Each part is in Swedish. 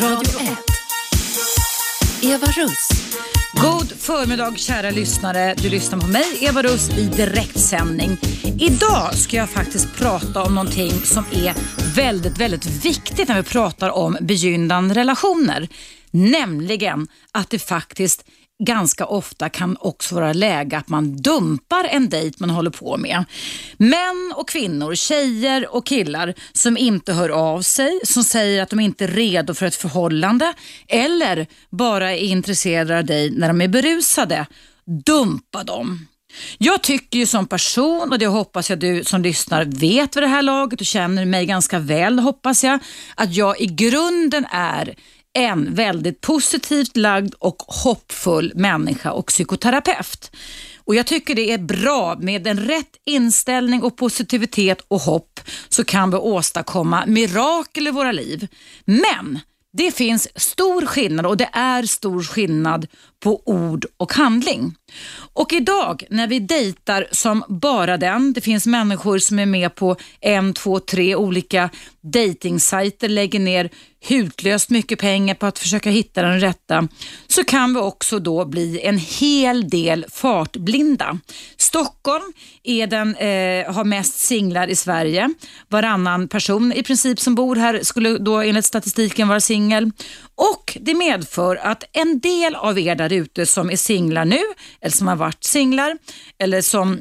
Radio 1. Eva Russ. God förmiddag kära lyssnare. Du lyssnar på mig, Eva Russ, i direktsändning. Idag ska jag faktiskt prata om någonting som är väldigt, väldigt viktigt när vi pratar om begynnande relationer. Nämligen att det faktiskt ganska ofta kan också vara läge att man dumpar en dejt man håller på med. Män och kvinnor, tjejer och killar som inte hör av sig, som säger att de inte är redo för ett förhållande eller bara är intresserade av dig när de är berusade. Dumpa dem. Jag tycker ju som person, och det hoppas jag du som lyssnar vet vid det här laget och känner mig ganska väl hoppas jag, att jag i grunden är en väldigt positivt lagd och hoppfull människa och psykoterapeut. Och Jag tycker det är bra med en rätt inställning och positivitet och hopp så kan vi åstadkomma mirakel i våra liv. Men det finns stor skillnad och det är stor skillnad på ord och handling. Och idag när vi dejtar som bara den, det finns människor som är med på en, två, tre olika dejtingsajter, lägger ner hutlöst mycket pengar på att försöka hitta den rätta, så kan vi också då bli en hel del fartblinda. Stockholm är den, eh, har mest singlar i Sverige. Varannan person i princip som bor här skulle då enligt statistiken vara singel. Och det medför att en del av er där ute som är singlar nu, eller som har varit singlar, eller som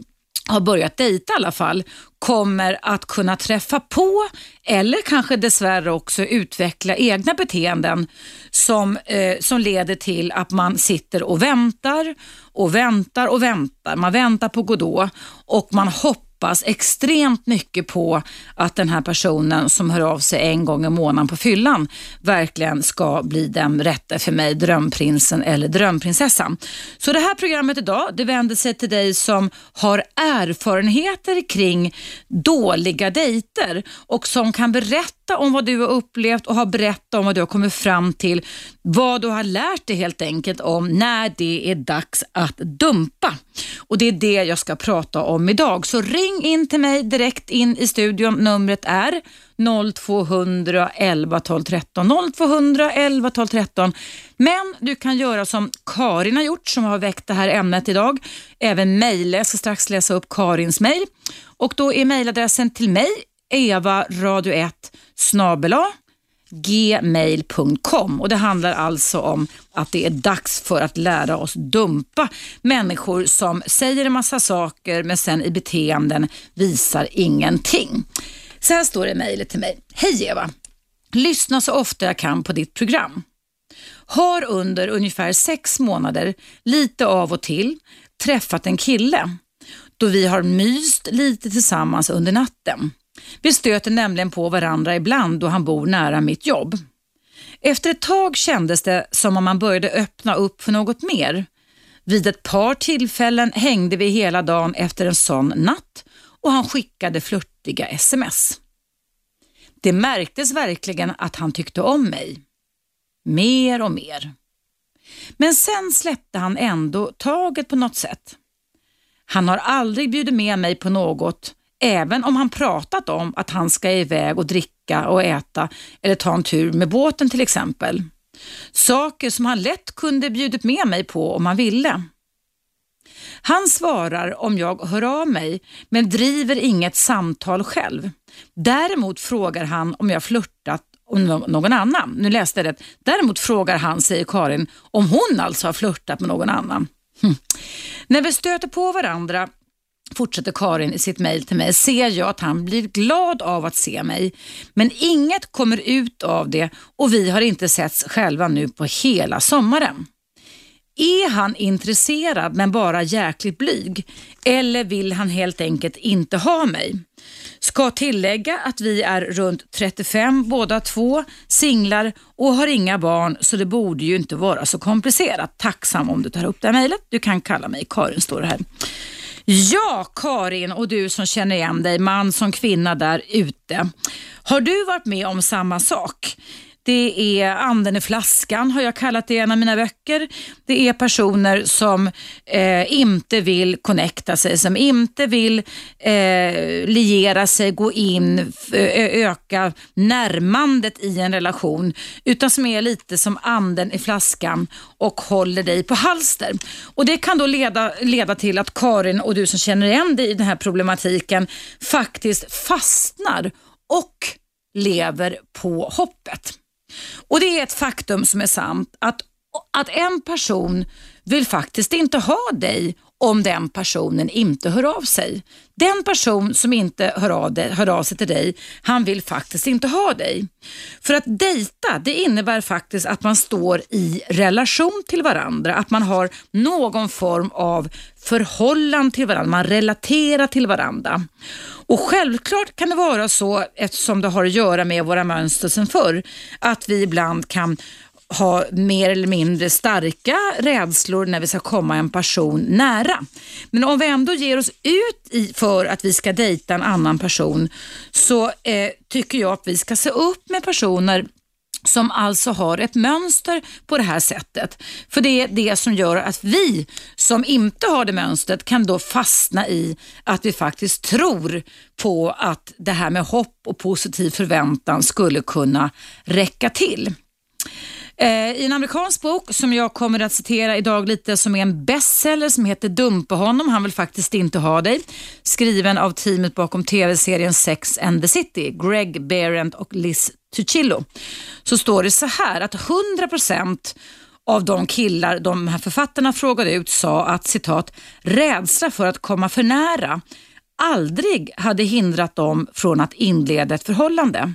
har börjat dejta i alla fall, kommer att kunna träffa på eller kanske dessvärre också utveckla egna beteenden som, eh, som leder till att man sitter och väntar och väntar och väntar. Man väntar på Godot och man hoppas hoppas extremt mycket på att den här personen som hör av sig en gång i månaden på fyllan verkligen ska bli den rätta för mig, drömprinsen eller drömprinsessan. Så det här programmet idag, det vänder sig till dig som har erfarenheter kring dåliga dejter och som kan berätta om vad du har upplevt och har berättat om vad du har kommit fram till, vad du har lärt dig helt enkelt om när det är dags att dumpa. Och Det är det jag ska prata om idag. Så ring in till mig direkt in i studion. Numret är 0200 11 12 13. 0200 11 12 13. Men du kan göra som Karin har gjort som har väckt det här ämnet idag. Även mejla. Jag ska strax läsa upp Karins mejl. Och då är mejladressen till mig evaradio1 snabela gmail.com och det handlar alltså om att det är dags för att lära oss dumpa människor som säger en massa saker men sen i beteenden visar ingenting. Så här står det i mejlet till mig. Hej Eva! Lyssna så ofta jag kan på ditt program. Har under ungefär sex månader, lite av och till, träffat en kille då vi har myst lite tillsammans under natten. Vi stöter nämligen på varandra ibland då han bor nära mitt jobb. Efter ett tag kändes det som om man började öppna upp för något mer. Vid ett par tillfällen hängde vi hela dagen efter en sån natt och han skickade flörtiga sms. Det märktes verkligen att han tyckte om mig. Mer och mer. Men sen släppte han ändå taget på något sätt. Han har aldrig bjudit med mig på något även om han pratat om att han ska iväg och dricka och äta eller ta en tur med båten till exempel. Saker som han lätt kunde bjudit med mig på om han ville. Han svarar om jag hör av mig men driver inget samtal själv. Däremot frågar han om jag flörtat om någon annan. Nu läste jag det. Däremot frågar han, säger Karin, om hon alltså har flörtat med någon annan. Hm. När vi stöter på varandra fortsätter Karin i sitt mejl till mig, ser jag att han blir glad av att se mig. Men inget kommer ut av det och vi har inte setts själva nu på hela sommaren. Är han intresserad men bara jäkligt blyg? Eller vill han helt enkelt inte ha mig? Ska tillägga att vi är runt 35 båda två, singlar och har inga barn så det borde ju inte vara så komplicerat. Tacksam om du tar upp det här mejlet. Du kan kalla mig Karin står det här. Ja, Karin och du som känner igen dig, man som kvinna där ute. Har du varit med om samma sak? Det är anden i flaskan har jag kallat det i en av mina böcker. Det är personer som eh, inte vill connecta sig, som inte vill eh, liera sig, gå in, öka närmandet i en relation, utan som är lite som anden i flaskan och håller dig på halster. Och Det kan då leda, leda till att Karin och du som känner igen dig i den här problematiken faktiskt fastnar och lever på hoppet. Och det är ett faktum som är sant att, att en person vill faktiskt inte ha dig om den personen inte hör av sig. Den person som inte hör av, dig, hör av sig till dig, han vill faktiskt inte ha dig. För att dejta, det innebär faktiskt att man står i relation till varandra, att man har någon form av förhållande till varandra, man relaterar till varandra. Och Självklart kan det vara så, eftersom det har att göra med våra mönster sedan förr, att vi ibland kan ha mer eller mindre starka rädslor när vi ska komma en person nära. Men om vi ändå ger oss ut i, för att vi ska dejta en annan person så eh, tycker jag att vi ska se upp med personer som alltså har ett mönster på det här sättet. För det är det som gör att vi som inte har det mönstret kan då fastna i att vi faktiskt tror på att det här med hopp och positiv förväntan skulle kunna räcka till. Eh, I en amerikansk bok som jag kommer att citera idag lite som är en bestseller som heter Dumpa honom, han vill faktiskt inte ha dig. Skriven av teamet bakom tv-serien Sex and the City, Greg Behrendt och Liz Tuchillo. Så står det så här att 100% av de killar de här författarna frågade ut sa att citat, rädsla för att komma för nära aldrig hade hindrat dem från att inleda ett förhållande.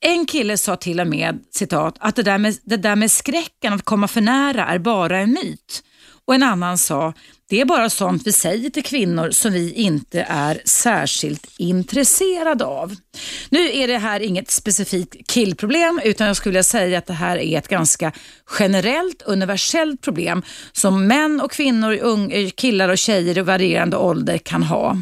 En kille sa till och med, citat, att det där, med, det där med skräcken att komma för nära är bara en myt. Och en annan sa, det är bara sånt vi säger till kvinnor som vi inte är särskilt intresserade av. Nu är det här inget specifikt killproblem utan jag skulle vilja säga att det här är ett ganska generellt universellt problem som män och kvinnor, killar och tjejer i varierande ålder kan ha.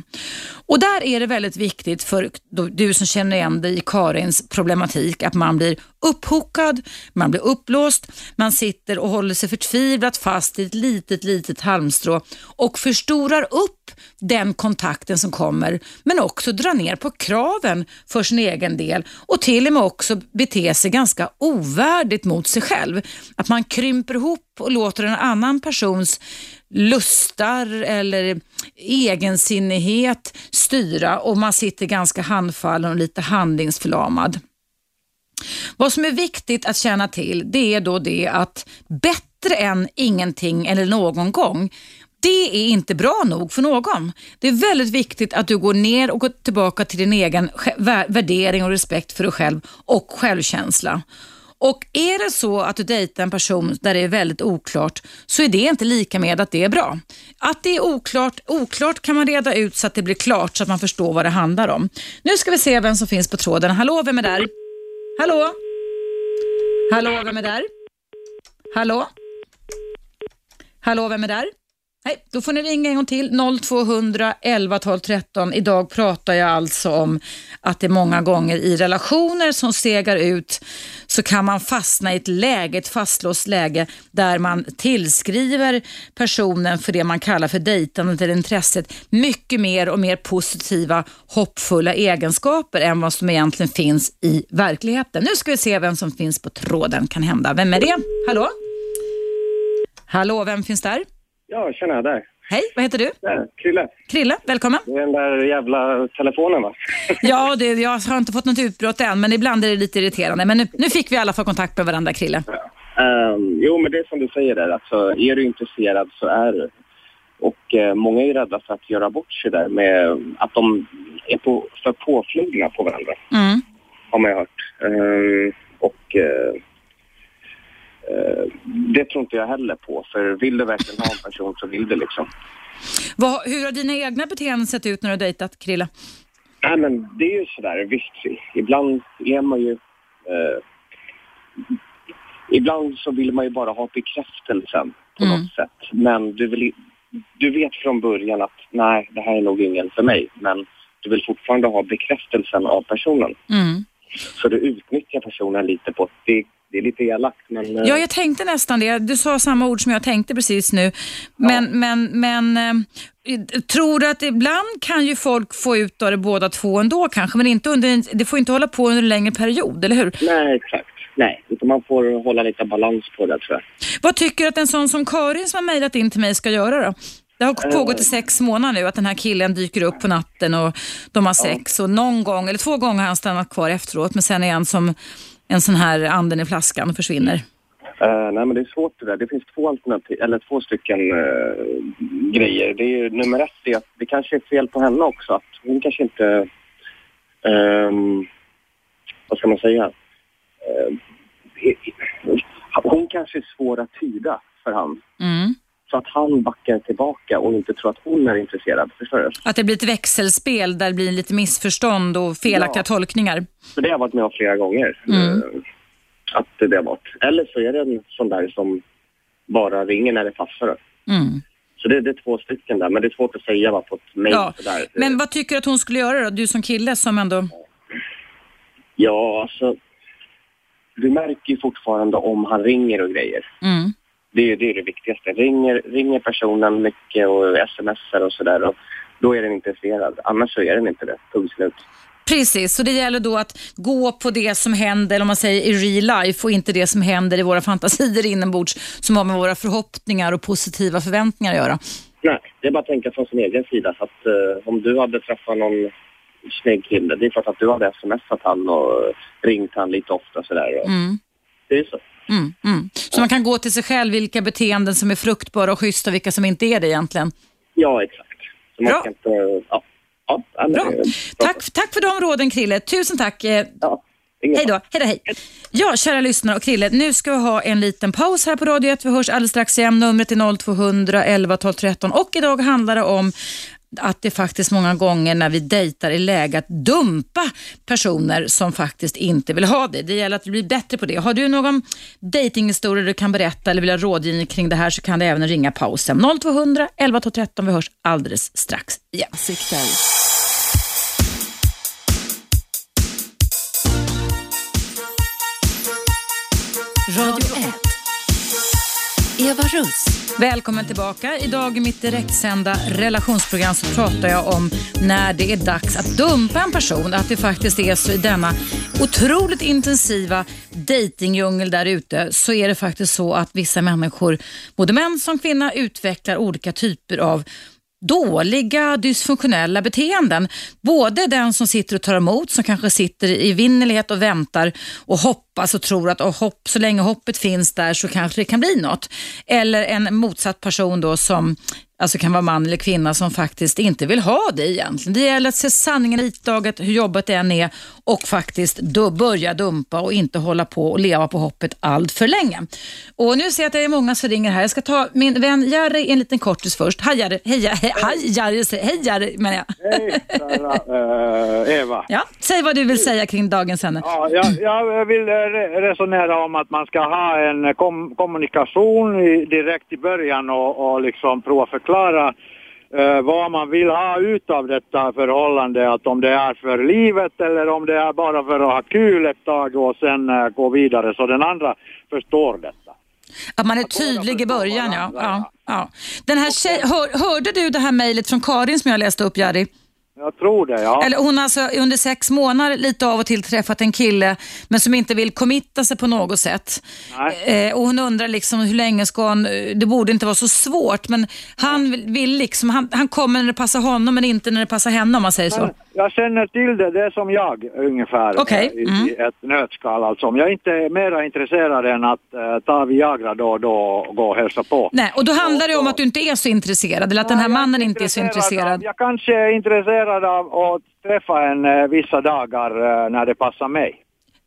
Och där är det väldigt viktigt för du som känner igen dig i Karins problematik att man blir upphokad, man blir uppblåst, man sitter och håller sig förtvivlat fast i ett litet, litet halmstrå och förstorar upp den kontakten som kommer men också drar ner på kraven för sin egen del och till och med också beter sig ganska ovärdigt mot sig själv. Att man krymper ihop och låter en annan persons lustar eller egensinnighet styra och man sitter ganska handfallen och lite handlingsförlamad. Vad som är viktigt att känna till det är då det att bättre än ingenting eller någon gång det är inte bra nog för någon. Det är väldigt viktigt att du går ner och går tillbaka till din egen värdering och respekt för dig själv och självkänsla. Och är det så att du dejtar en person där det är väldigt oklart så är det inte lika med att det är bra. Att det är oklart, oklart kan man reda ut så att det blir klart så att man förstår vad det handlar om. Nu ska vi se vem som finns på tråden. Hallå, vem är där? Hallå? Hallå, vem är där? Hallå? Hallå, vem är där? Nej, då får ni ringa en gång till. 0200 11 12 13. Idag pratar jag alltså om att det många gånger i relationer som segar ut så kan man fastna i ett läge, ett fastlåst läge där man tillskriver personen för det man kallar för dejtandet eller intresset mycket mer och mer positiva, hoppfulla egenskaper än vad som egentligen finns i verkligheten. Nu ska vi se vem som finns på tråden kan hända. Vem är det? Hallå? Hallå, vem finns där? Ja, tjena, där. Hej, vad heter du? Där, Krille. Krille, välkommen. Det är den där jävla telefonen va? ja, det, jag har inte fått något utbrott än, men ibland är det lite irriterande. Men nu, nu fick vi alla fall kontakt med varandra, Krille. Ja. Um, jo, men det är som du säger där, alltså, är du intresserad så är du. Och eh, många är rädda för att göra bort sig där med att de är på, för påflugna på varandra. Mm. Har man ju hört. Um, och Eh, det tror inte jag heller på, för vill du verkligen ha en person så vill du liksom. Vad, hur har dina egna beteenden sett ut när du har dejtat Krilla? Nej men det är ju sådär, visst, ibland är man ju... Eh, ibland så vill man ju bara ha bekräftelsen på mm. något sätt. Men du, vill, du vet från början att nej, det här är nog ingen för mig. Men du vill fortfarande ha bekräftelsen av personen. Mm. Så du utnyttjar personen lite på det, det är lite elakt men... eh, Ja, jag tänkte nästan det. Du sa samma ord som jag tänkte precis nu. Men, men, men eh, tror du att ibland kan ju folk få ut av det båda två ändå kanske, men inte under, det får inte hålla på under en längre period, eller hur? Nej, exakt. Nej, utan man får hålla lite balans på det tror jag. Vad tycker du att en sån som Karin som har mejlat in till mig ska göra då? Det har pågått i sex månader nu att den här killen dyker upp på natten och de har sex och någon gång, eller två gånger har han stannat kvar efteråt men sen är han som en sån här anden i flaskan försvinner. Eh, nej, men det är svårt det där. Det finns två alternativ, eller två stycken eh, grejer. Det är ju, nummer ett är att det kanske är fel på henne också. Att hon kanske inte... ehm, vad ska man säga? Eh, hon kanske är svår att tyda för han. Mm. Så att han backar tillbaka och inte tror att hon är intresserad. Förstår du? Att det blir ett växelspel där det blir lite missförstånd och felaktiga Ja. tolkningar. För det har jag varit med om flera gånger. Mm. eh, Att det har varit. Eller så är det en sån där som bara ringer när det passar. Mm. Så det, det är två stycken där, men det är svårt att säga va, på ett mejl Ja. sådär. Men vad tycker du att hon skulle göra då? Du som kille som ändå... Ja, alltså. Du märker ju fortfarande om han ringer och grejer. Mm. Det är det, är det viktigaste. Ringer, ringer personen mycket och smsar och sådär. Då är den intresserad. Annars så är den inte det. Punkt slut. Precis, så det gäller då att gå på det som händer, om man säger i real life och inte det som händer i våra fantasier inombords som har med våra förhoppningar och positiva förväntningar att göra. Nej, det är bara att tänka från sin egen sida. Så att, eh, om du hade träffat någon snygg kille, det är klart att du hade smsat han och ringt han lite ofta sådär. Mm. Det är så. Mm, mm. Så man kan gå till sig själv vilka beteenden som är fruktbara och schyssta och vilka som inte är det egentligen. Ja, exakt. Så Bra. inte... Ja. Ja, Bra. bra. Tack, tack för de råden Krille. Tusen tack. Eh, Ja, Hej då. Hej då, hej. Ja, kära lyssnare och Krille, nu ska vi ha en liten paus här på Radio 1. Vi hörs alldeles strax igen. Numret är 0200 11 12 13 och idag handlar det om att det faktiskt många gånger när vi dejtar är läge att dumpa personer som faktiskt inte vill ha det. Det gäller att bli bättre på det. Har du någon dejtinghistoria du kan berätta eller vill ha rådgivning kring det här så kan du även ringa pausen. 0200 11 12 13. Vi hörs alldeles strax igen. Åsikter. Radio 1. Eva Russ. Välkommen tillbaka. Idag i mitt direktsända relationsprogram så pratar jag om när det är dags att dumpa en person. Att det faktiskt är så i denna otroligt intensiva dejtingdjungel där ute så är det faktiskt så att vissa människor, både män som kvinna, utvecklar olika typer av dåliga dysfunktionella beteenden. Både den som sitter och tar emot, som kanske sitter i vinnerlighet och väntar och hoppas och tror att oh, hopp, så länge hoppet finns där så kanske det kan bli något. Eller en motsatt person då som alltså kan vara man eller kvinna som faktiskt inte vill ha det egentligen. Det gäller att se sanningen i vitögat, hur jobbet än är och faktiskt då börja dumpa och inte hålla på och leva på hoppet allt för länge. Och nu ser jag att det är många som ringer här. Jag ska ta min vän Jerry en liten kortis först. Hej Jerry, hej, hej, hej Jerry, hej Jerry menar jag. Hej, Sara, eh, Eva. Ja, säg vad du vill säga kring dagens ämne. Ja, jag, jag vill re- resonera om att man ska ha en kom, kommunikation i, direkt i början och, och liksom prova förklara eh, vad man vill ha ut av detta förhållande. Att om det är för livet eller om det är bara för att ha kul ett tag och sen eh, gå vidare så den andra förstår detta. Att man är tydlig i början, ja. ja, ja. Den här tjej, hör, hörde du det här mejlet från Karin som jag läste upp, Jerry? Jag tror det, ja. Eller hon har alltså under sex månader lite av och till träffat en kille men som inte vill committa sig på något sätt. Nej. Eh, och hon undrar liksom hur länge ska hon, eh, det borde inte vara så svårt men han vill, vill liksom, han, han kommer när det passar honom men inte när det passar henne om man säger så. Men jag känner till det, det är som jag ungefär Okej, eh, i, mm. i ett nötskal alltså. Om jag inte är mera intresserad än att eh, ta Viagra då och då och gå och hälsa på. Nej, och då handlar det om att du inte är så intresserad eller att den här mannen inte är så intresserad. Jag kanske är intresserad av att träffa en eh, vissa dagar eh, när det passar mig.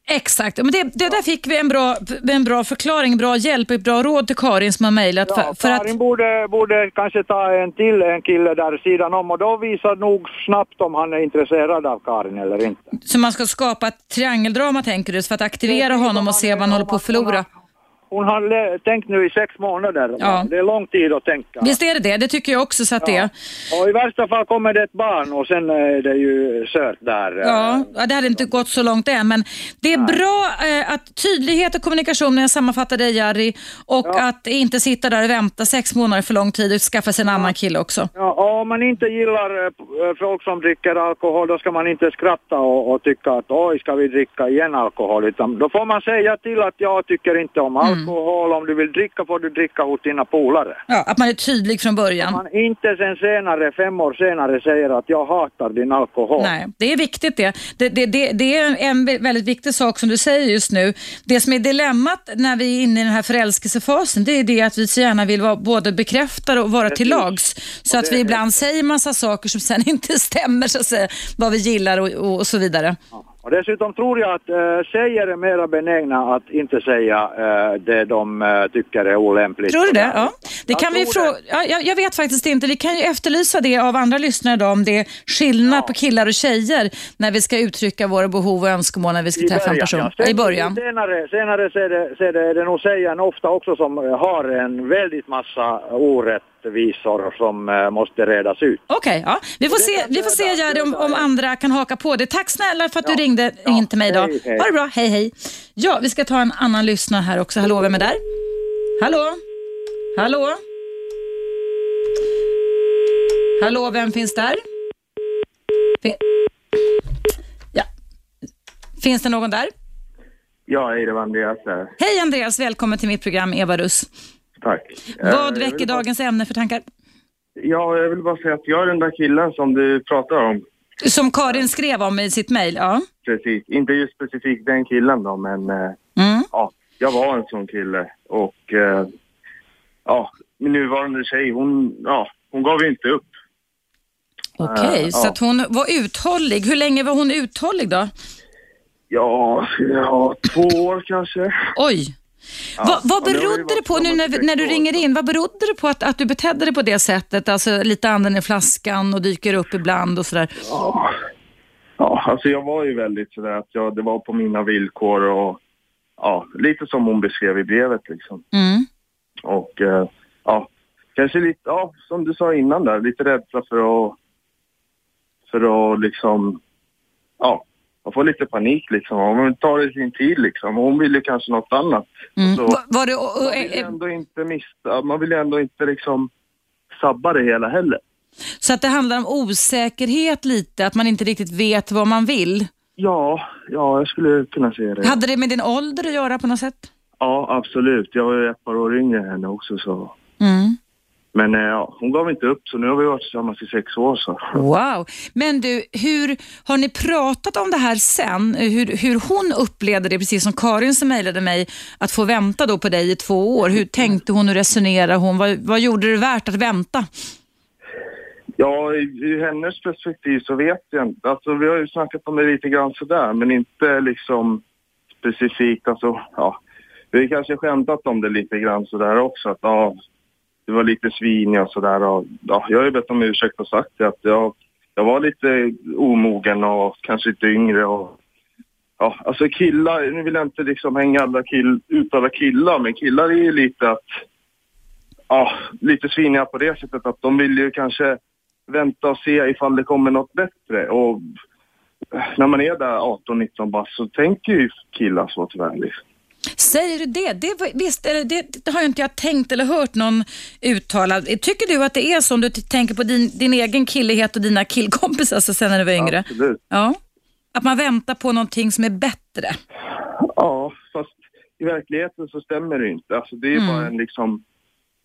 Exakt, men det, det där fick vi en bra, en bra förklaring, bra hjälp och bra råd till Karin som har mejlat. Ja, för, för att, Karin borde, borde kanske ta en till en kille där sidan om och då visar nog snabbt om han är intresserad av Karin eller inte. så man ska skapa ett triangeldrama tänker du, för att aktivera honom och se vad han håller på att förlora. Hon har tänkt nu i sex månader. Ja. Det är lång tid att tänka. Visst är det det? Det tycker jag också så att det är. Och i värsta fall kommer det ett barn och sen är det ju sört där. Ja, ja, det hade inte gått så långt än, men det är bra eh, att tydlighet och kommunikation, när jag sammanfattar dig Jari, och att inte sitta där och vänta sex månader för lång tid och skaffa sig en annan kille också. Ja, och om man inte gillar eh, eh, folk som dricker alkohol då ska man inte skratta och, och tycka att oj, ska vi dricka igen alkohol? Utan då får man säga till att jag tycker inte om Mm. Alkohol. Om du vill dricka får du dricka hos dina polare. Ja, att man är tydlig från början. Man inte sen senare, fem år senare, säger att jag hatar din alkohol. Nej, det är viktigt det. Det, det, det. det är en vä- väldigt viktig sak som du säger just nu. Det som är dilemmat när vi är inne i den här förälskelsefasen, det är det att vi så gärna vill vara både bekräftade och vara till lags. Så att vi ibland säger massa saker som sen inte stämmer, så att säga, vad vi gillar och, och, och så vidare. Och dessutom tror jag att äh, tjejer är mera benägna att inte säga äh, det de äh, tycker är olämpligt. Tror du det? Ja. Det Jag kan vi fråga. Ja, jag, jag vet faktiskt inte. Vi kan ju efterlysa det av andra lyssnare idag, om det är skillnad på killar och tjejer när vi ska uttrycka våra behov och önskemål när vi ska träffa en person. ja. Sen- I början. Senare, senare så är det, så är det, är det nog tjejen ofta också som eh, har en väldigt massa orättvisor som eh, måste redas ut. Okej, ja. vi får Det se, vi får se Jerry, om, om andra kan haka på det. Tack snälla för att du Ja. ringde Ja. in till mig idag. Hej, hej. Ha det bra, hej hej. Ja, vi ska ta en annan lyssnare här också. Hallå, vem är där? Hallå? Hallå? Hallå, vem finns där? Fin- ja. Finns det någon där? Ja, hej, det var Andreas här. Hej Andreas, välkommen till mitt program Eva Russ. Tack. Vad Eh, väcker bara- dagens ämne för tankar? Ja, jag vill bara säga att jag är den där killen som du pratar om. Som Karin skrev om i sitt mejl, ja. Precis. Inte just specifikt den killen då, men eh, Mm. ja, jag var en sån kille. Och eh, ja, min nuvarande tjej, hon, ja, hon gav ju inte upp. Okej, Eh, så ja. att hon var uthållig. Hur länge var hon uthållig då? Ja, ja två år kanske. Oj. Vad vad ja, det ju berodde varit det på, nu när, när du ringer in, vad berodde det på att, att du betedde dig på det sättet? Alltså lite anden i flaskan och dyker upp ibland och sådär. Ja, ja alltså jag var ju väldigt sådär att jag, det var på mina villkor och ja, lite som hon beskrev i brevet liksom. Mm. Och eh, ja, kanske lite, ja, som du sa innan där, lite rädsla för att, för att liksom, ja, man får lite panik liksom. Man tar det sin tid liksom. Hon ville kanske något annat. Mm. Så, Va- Var det, och, och, man vill ju eh, ändå inte man vill ju ändå inte liksom sabba det hela heller. så att det handlar om osäkerhet lite, att man inte riktigt vet vad man vill. Ja, ja, jag skulle kunna säga det. Hade det med din ålder att göra på något sätt? Ja, absolut. Jag var ju ett par år yngre än henne också så. Mm. Men eh, ja, hon gav inte upp så nu har vi varit tillsammans i sex år så. Wow. Men du, hur har ni pratat om det här sen? Hur, hur hon upplevde det, precis som Karin som mejlade mig, att få vänta då på dig i två år. Hur tänkte hon, hur resonerade hon? Vad, vad gjorde det värt att vänta? Ja, i, i hennes perspektiv så vet jag inte. Alltså vi har ju snackat om det lite grann sådär men inte liksom specifikt alltså, ja. Vi har kanske skämtat om det lite grann sådär också att ja, det var lite sviniga och sådär ja, jag har ju bett om ursäkt och sagt det att jag, jag var lite omogen och kanske lite yngre och ja, alltså killar, nu vill jag inte liksom hänga alla kill, ut alla killar men killar är ju lite att ja, lite sviniga på det sättet att de vill ju kanske vänta och se ifall det kommer något bättre. Och när man är där 18-19 bast så tänker ju killar så tyvärr. Liksom. Säger du det? det visst, det, det har ju inte jag tänkt eller hört någon uttala. Tycker du att det är så om du tänker på din, din egen killighet och dina killkompisar så sen när du var yngre? Absolut. Ja. Att man väntar på någonting som är bättre. Ja, fast i verkligheten så stämmer det inte. Alltså det är Mm. bara en liksom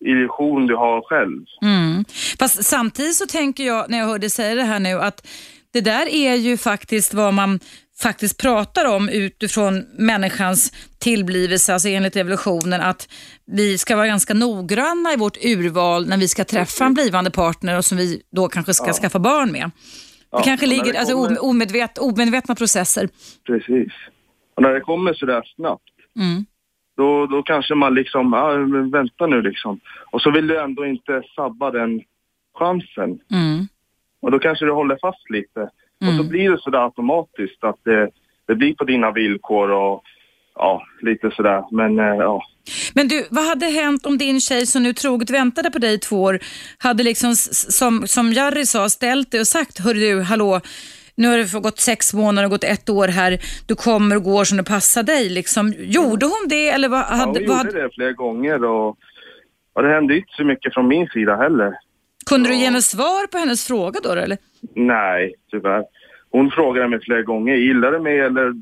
illusion du har själv. Mm. Fast samtidigt så tänker jag när jag hör dig säga det här nu att det där är ju faktiskt vad man faktiskt pratar om utifrån människans tillblivelse, alltså enligt evolutionen, att vi ska vara ganska noggranna i vårt urval när vi ska träffa en blivande partner och som vi då kanske ska skaffa barn med. Ja, det kanske ligger, det alltså kommer- omedvet, omedvetna processer. Precis. Och när det kommer sådär snabbt Mm. då, då kanske man liksom, ja, men vänta nu liksom. Och så vill du ändå inte sabba den chansen. Mm. Och då kanske du håller fast lite. Och så Mm. blir det sådär automatiskt att det, det blir på dina villkor och ja, lite sådär. Men eh, ja. Men du, vad hade hänt om din tjej som nu troget väntade på dig i två år, hade liksom som, som Jari sa, ställt dig och sagt, hör du, hallå, nu har det gått sex månader och gått ett år här, du kommer och går som det passar dig. Liksom. Gjorde hon det eller vad ja hade... hon vad gjorde hade det flera gånger och, och det hände inte så mycket från min sida heller. kunde du ge henne svar på hennes fråga då? Eller? Nej, tyvärr. Hon frågade mig flera gånger, gillar du mig eller,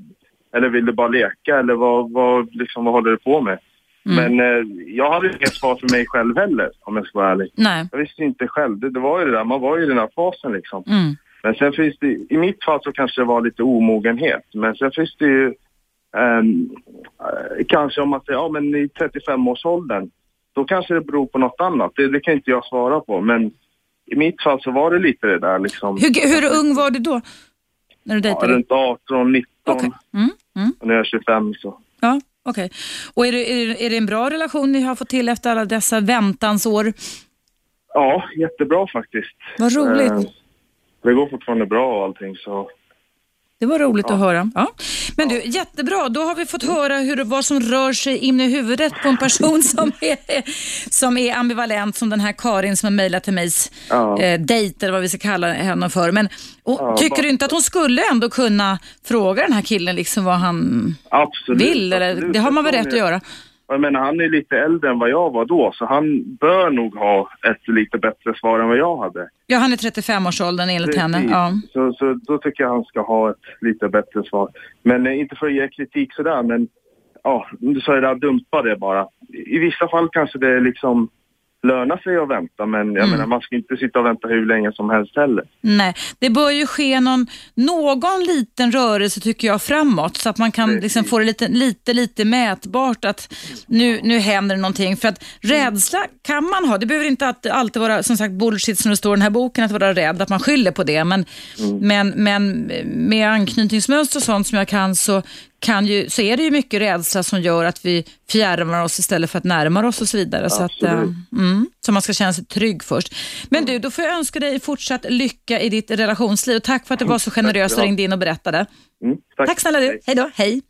eller vill du bara leka eller vad, vad, liksom, vad håller du på med? Men eh, jag hade inget svar för mig själv heller, om jag ska vara ärlig. Nej. Jag visste inte själv. Det, det var ju det där, man var ju i den här fasen liksom. Mm. Men sen finns det, i mitt fall så kanske det var lite omogenhet. Men sen finns det ju, eh, kanske om man säger, ja men i 35-årsåldern, då kanske det beror på något annat. Det, det kan inte jag svara på. Men i mitt fall så var det lite det där liksom. Hur, hur ung var du då? När du Ja, runt 18, 19. Okej. Mm. Mm. Och nu är jag 25 så. Ja, okej. Och är det, är, det, är det en bra relation ni har fått till efter alla dessa väntansår? Ja, jättebra faktiskt. Vad roligt. Eh, det går fortfarande bra och allting så. Det var roligt att höra. Ja. Men du, jättebra. Då har vi fått höra hur, vad som rör sig inne i huvudet på en person som är, som är ambivalent, som den här Karin som har mejlat till mig, Ja. eh, dejt eller vad vi ska kalla henne för. Men och, Ja, tycker bara- du inte att hon skulle ändå kunna fråga den här killen liksom vad han Absolut. vill? Eller, absolut. det har man väl rätt att göra? Jag menar, han är lite äldre än vad jag var då, så han bör nog ha ett lite bättre svar än vad jag hade. Ja, han är 35-årsåldern enligt henne. Ja. Så, så då tycker jag han ska ha ett lite bättre svar. Men eh, inte för att ge kritik sådär, men ja, du sa ju där, dumpa det bara. I vissa fall kanske det liksom lönar sig att vänta, men jag Mm. menar, man ska inte sitta och vänta hur länge som helst heller. Nej, det bör ju ske någon, någon liten rörelse tycker jag framåt så att man kan Precis. liksom få det lite, lite, lite mätbart att nu, nu händer någonting. För att rädsla kan man ha. Det behöver inte att- alltid vara som sagt bullshit som det står i den här boken, att vara rädd, att man skyller på det. Men, men, men med anknytningsmönster och sånt som jag kan så, kan ju, så är det ju mycket rädsla som gör att vi fjärmar oss istället för att närma oss och så vidare. Så, att, eh, Absolut. mm, så man ska känna sig trygg först. Men du, då får jag önska dig fortsatt lycka i ditt relationsliv. Tack för att du var så generös och ringde in och berättade. Mm, Tack snälla du. Hej. Hej då. Hej.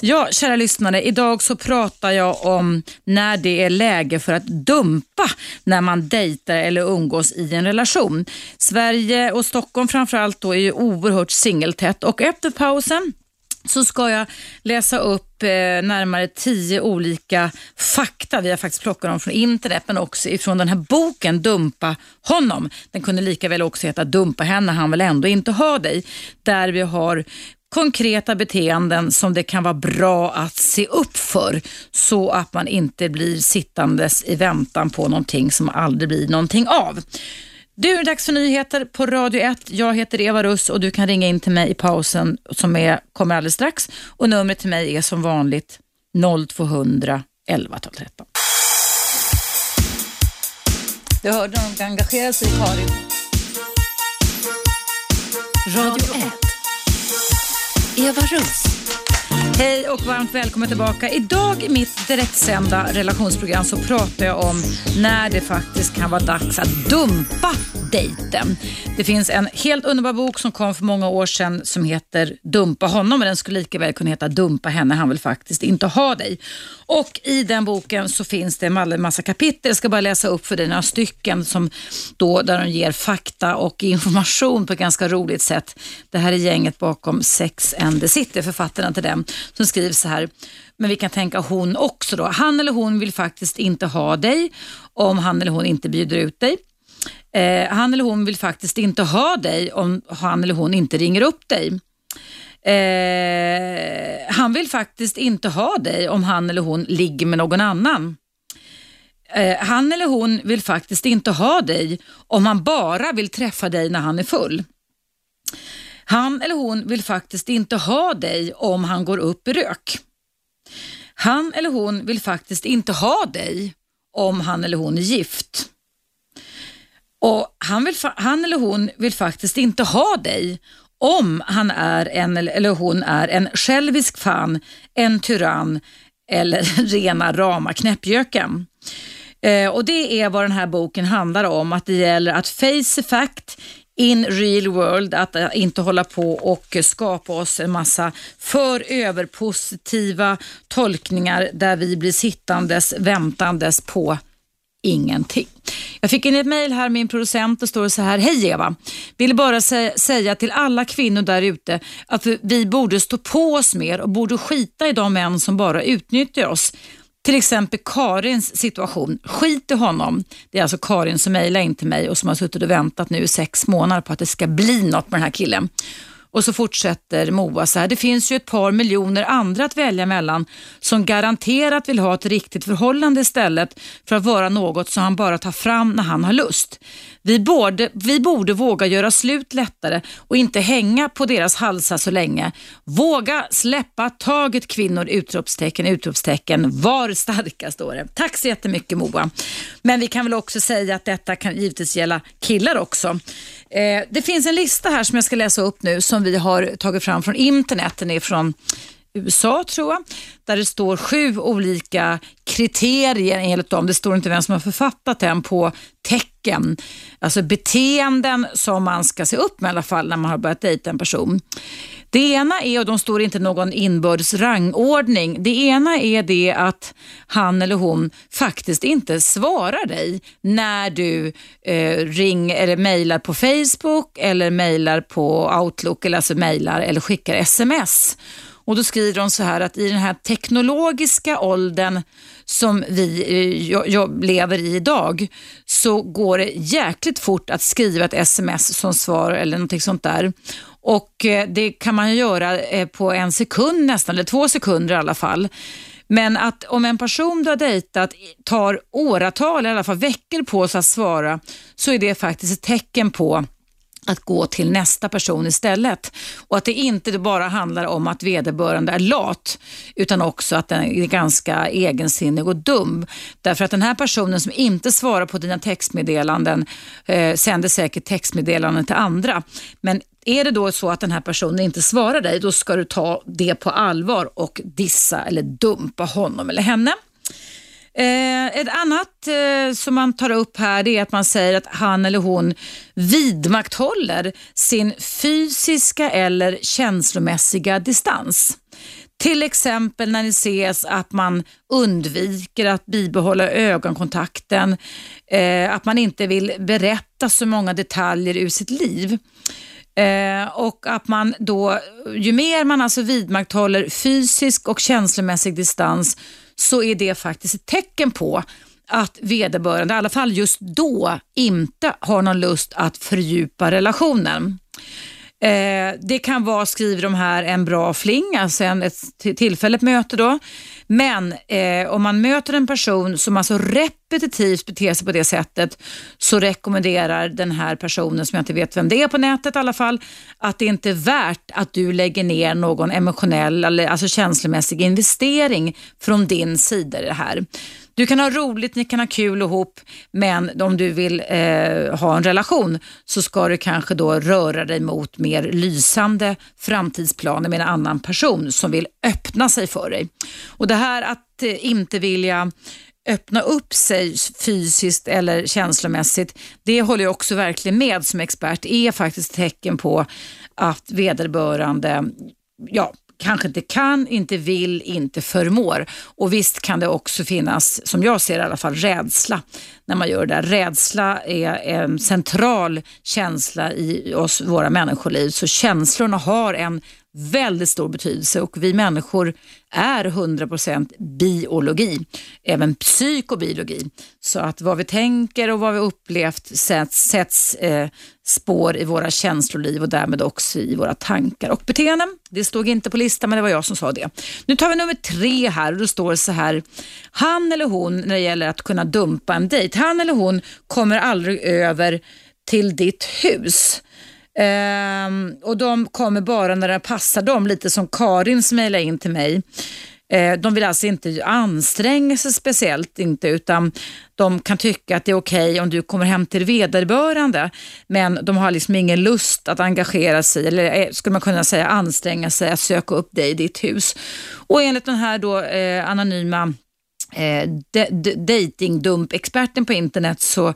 Ja, kära lyssnare. Idag så pratar jag om när det är läge för att dumpa när man dejtar eller umgås i en relation. Sverige och Stockholm framförallt då är ju oerhört singeltätt och efter pausen så ska jag läsa upp eh, närmare tio olika fakta. Vi har faktiskt plockat dem från internet men också ifrån den här boken Dumpa honom. Den kunde lika väl också heta Dumpa henne, han vill ändå inte ha dig. Där vi har konkreta beteenden som det kan vara bra att se upp för så att man inte blir sittandes i väntan på någonting som aldrig blir någonting av. Du, är dags för nyheter på Radio 1. Jag heter Eva Russ och du kan ringa in till mig i pausen som är, kommer alldeles strax. Och numret till mig är som vanligt 0200 11 12 13. Du hörde de engagera sig, i Karin. Radio 1. Eva Russ. Hej och varmt välkommen tillbaka. Idag i mitt direktsända relationsprogram så pratar jag om när det faktiskt kan vara dags att dumpa dejten. Det finns en helt underbar bok som kom för många år sedan som heter Dumpa honom, och den skulle lika väl kunna heta Dumpa henne, han vill faktiskt inte ha dig. Och i den boken så finns det en massa kapitel, jag ska bara läsa upp för dig några stycken som då, där de ger fakta och information på ett ganska roligt sätt. Det här är gänget bakom Sex and the City, författarna till den, som skriver så här. Men vi kan tänka hon också då. Han eller hon vill faktiskt inte ha dig om han eller hon inte bjuder ut dig. Eh, han eller hon vill faktiskt inte ha dig om han eller hon inte ringer upp dig. Eh, han vill faktiskt inte ha dig om han eller hon ligger med någon annan. Eh, han eller hon vill faktiskt inte ha dig om han bara vill träffa dig när han är full. Han eller hon vill faktiskt inte ha dig om han går upp i rök. Han eller hon vill faktiskt inte ha dig om han eller hon är gift. Och han, vill, han eller hon vill faktiskt inte ha dig om han är en eller eller hon är en självisk fan, en tyrann eller rena rama knäppjöken. Eh, och Det är vad den här boken handlar om, att det gäller att face the fact, in real world, att eh, inte hålla på och skapa oss en massa för överpositiva tolkningar där vi blir sittandes, väntandes på ingenting. Jag fick in ett mejl här, min producent, och står så här. Hej Eva! Vill bara sä säga till alla kvinnor där ute att vi borde stå på oss mer och borde skita i de män som bara utnyttjar oss. Till exempel Karins situation. Skit i honom. Det är alltså Karin som mejlar in till mig och som har suttit och väntat nu i sex månader på att det ska bli något med den här killen. Och så fortsätter Moa så här. Det finns ju ett par miljoner andra att välja mellan som garanterat vill ha ett riktigt förhållande istället för att vara något som han bara tar fram när han har lust. Vi borde, vi borde våga göra slut lättare och inte hänga på deras halsar så länge. Våga släppa taget kvinnor! Utropstecken, utropstecken. Var starka står det. Tack så jättemycket Moa. Men vi kan väl också säga att detta kan givetvis gälla killar också. Eh, det finns en lista här som jag ska läsa upp nu som vi har tagit fram från internet. Den är från USA tror jag, där det står sju olika kriterier enligt dem. Det står inte vem som har författat den på tecken, alltså beteenden som man ska se upp med i alla fall när man har börjat dejta en person. Det ena är, och de står inte någon inbördes rangordning, det ena är det att han eller hon faktiskt inte svarar dig när du eh, ring eller mejlar på Facebook eller mejlar på Outlook eller alltså mejlar eller skickar sms. Och Då skriver de så här att i den här teknologiska åldern som vi eh, lever i idag så går det jäkligt fort att skriva ett sms som svar eller någonting sånt där. Och eh, Det kan man göra eh, på en sekund nästan, eller två sekunder i alla fall. Men att om en person du har dejtat tar åratal, eller i alla fall veckor på sig att svara, så är det faktiskt ett tecken på att gå till nästa person istället. Och att det inte bara handlar om att vederbörande är lat, utan också att den är ganska egensinnig och dum. Därför att den här personen som inte svarar på dina textmeddelanden eh, sänder säkert textmeddelanden till andra. Men är det då så att den här personen inte svarar dig, då ska du ta det på allvar och dissa eller dumpa honom eller henne. Eh, ett annat eh, som man tar upp här det är att man säger att han eller hon vidmakthåller sin fysiska eller känslomässiga distans. Till exempel när ni ses att man undviker att bibehålla ögonkontakten, eh, att man inte vill berätta så många detaljer ur sitt liv. Eh, och att man då, ju mer man alltså vidmakthåller fysisk och känslomässig distans så är det faktiskt ett tecken på att vederbörande, i alla fall just då, inte har någon lust att fördjupa relationen. Eh, det kan vara, skriver de här, en bra fling, alltså en, ett tillfälligt möte då. Men eh, om man möter en person som alltså repetitivt beter sig på det sättet så rekommenderar den här personen, som jag inte vet vem det är på nätet i alla fall, att det inte är värt att du lägger ner någon emotionell eller alltså känslomässig investering från din sida i det här. Du kan ha roligt, ni kan ha kul ihop, men om du vill eh, ha en relation så ska du kanske då röra dig mot mer lysande framtidsplaner med en annan person som vill öppna sig för dig. Och Det här att eh, inte vilja öppna upp sig fysiskt eller känslomässigt, det håller jag också verkligen med som expert, är faktiskt tecken på att vederbörande ja, kanske inte kan, inte vill, inte förmår. Och visst kan det också finnas, som jag ser i alla fall, rädsla när man gör det. Rädsla är en central känsla i oss, våra människoliv. Så känslorna har en väldigt stor betydelse och vi människor är 100% biologi, även psykobiologi. Så att vad vi tänker och vad vi upplevt sätts, sätts eh, spår i våra känsloliv och därmed också i våra tankar och beteenden. Det stod inte på listan men det var jag som sa det. Nu tar vi nummer tre här och då står det så här. Han eller hon, när det gäller att kunna dumpa en dejt, han eller hon kommer aldrig över till ditt hus. Um, och de kommer bara när det passar dem, lite som Karin som mejlade in till mig. Uh, de vill alltså inte anstränga sig speciellt, inte, utan de kan tycka att det är okej okay om du kommer hem till vederbörande, men de har liksom ingen lust att engagera sig, eller eh, skulle man kunna säga anstränga sig att söka upp dig i ditt hus. Och enligt den här då, eh, anonyma eh, datingdump-experten på internet så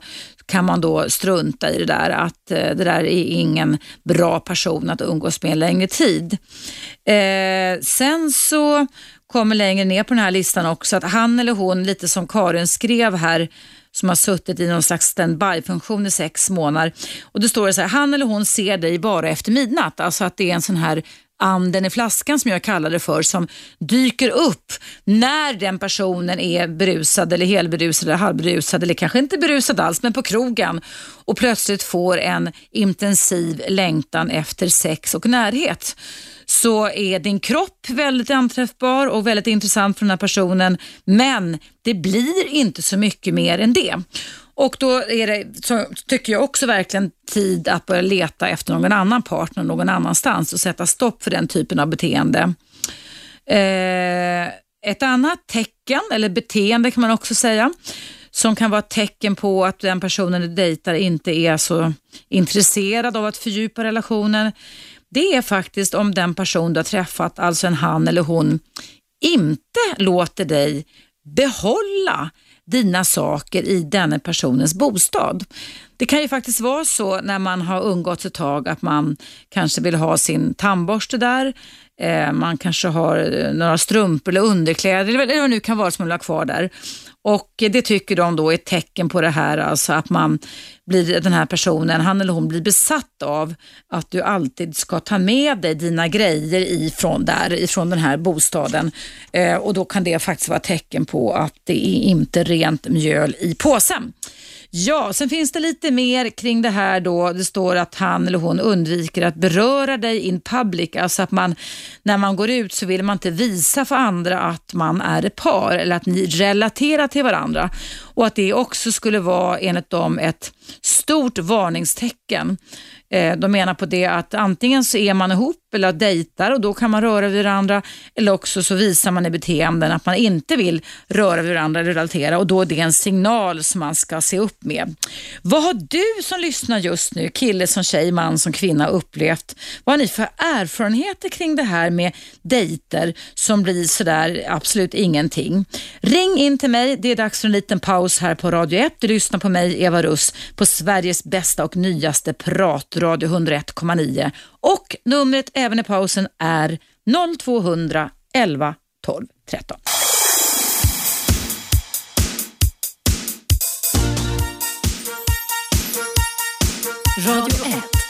kan man då strunta i det där att eh, det där är ingen bra person att umgås med en längre tid. Eh, sen så kommer längre ner på den här listan också att han eller hon, lite som Karin skrev här, som har suttit i någon slags standby-funktion i sex månader. Och då står det så här, han eller hon ser dig bara efter midnatt. Alltså att det är en sån här anden i flaskan som jag kallade det för som dyker upp när den personen är berusad eller helberusad eller halvberusad eller kanske inte berusad alls men på krogen och plötsligt får en intensiv längtan efter sex och närhet så är din kropp väldigt anträffbar och väldigt intressant för den här personen men det blir inte så mycket mer än det. Och då är det, så tycker jag också verkligen tid att börja leta efter någon annan partner någon annanstans och sätta stopp för den typen av beteende. Eh, ett annat tecken, eller beteende kan man också säga, som kan vara ett tecken på att den personen du dejtar inte är så intresserad av att fördjupa relationen. Det är faktiskt om den person du har träffat, alltså en han eller hon, inte låter dig behålla dina saker i denna personens bostad. Det kan ju faktiskt vara så när man har umgåtts ett tag att man kanske vill ha sin tandborste där, eh, man kanske har eh, några strumpor eller underkläder eller vad det nu kan vara som man vill ha kvar där. Och det tycker de då är ett tecken på det här, alltså att man blir, den här personen, han eller hon blir besatt av att du alltid ska ta med dig dina grejer ifrån där, ifrån den här bostaden. Eh, och då kan det faktiskt vara tecken på att det är inte rent mjöl i påsen. Ja, sen finns det lite mer kring det här då. Det står att han eller hon undviker att beröra dig in public. Alltså att man, när man går ut så vill man inte visa för andra att man är ett par eller att ni relaterar till varandra. Och att det också skulle vara enligt dem ett stort varningstecken. Eh, de menar på det att antingen så är man ihop eller dejtar och då kan man röra vid varandra eller också så visar man i beteenden att man inte vill röra vid varandra eller relatera och då är det en signal som man ska se upp med. Vad har du som lyssnar just nu, kille som tjej, man som kvinna upplevt? Vad har ni för erfarenheter kring det här med dejter som blir sådär absolut ingenting? Ring in till mig, det är dags för en liten paus här på Radio 1. Du lyssnar på mig, Eva Russ, på Sveriges bästa och nyaste pratradio 101,9 och numret även i pausen är 0200 11 12 13. Radio 1.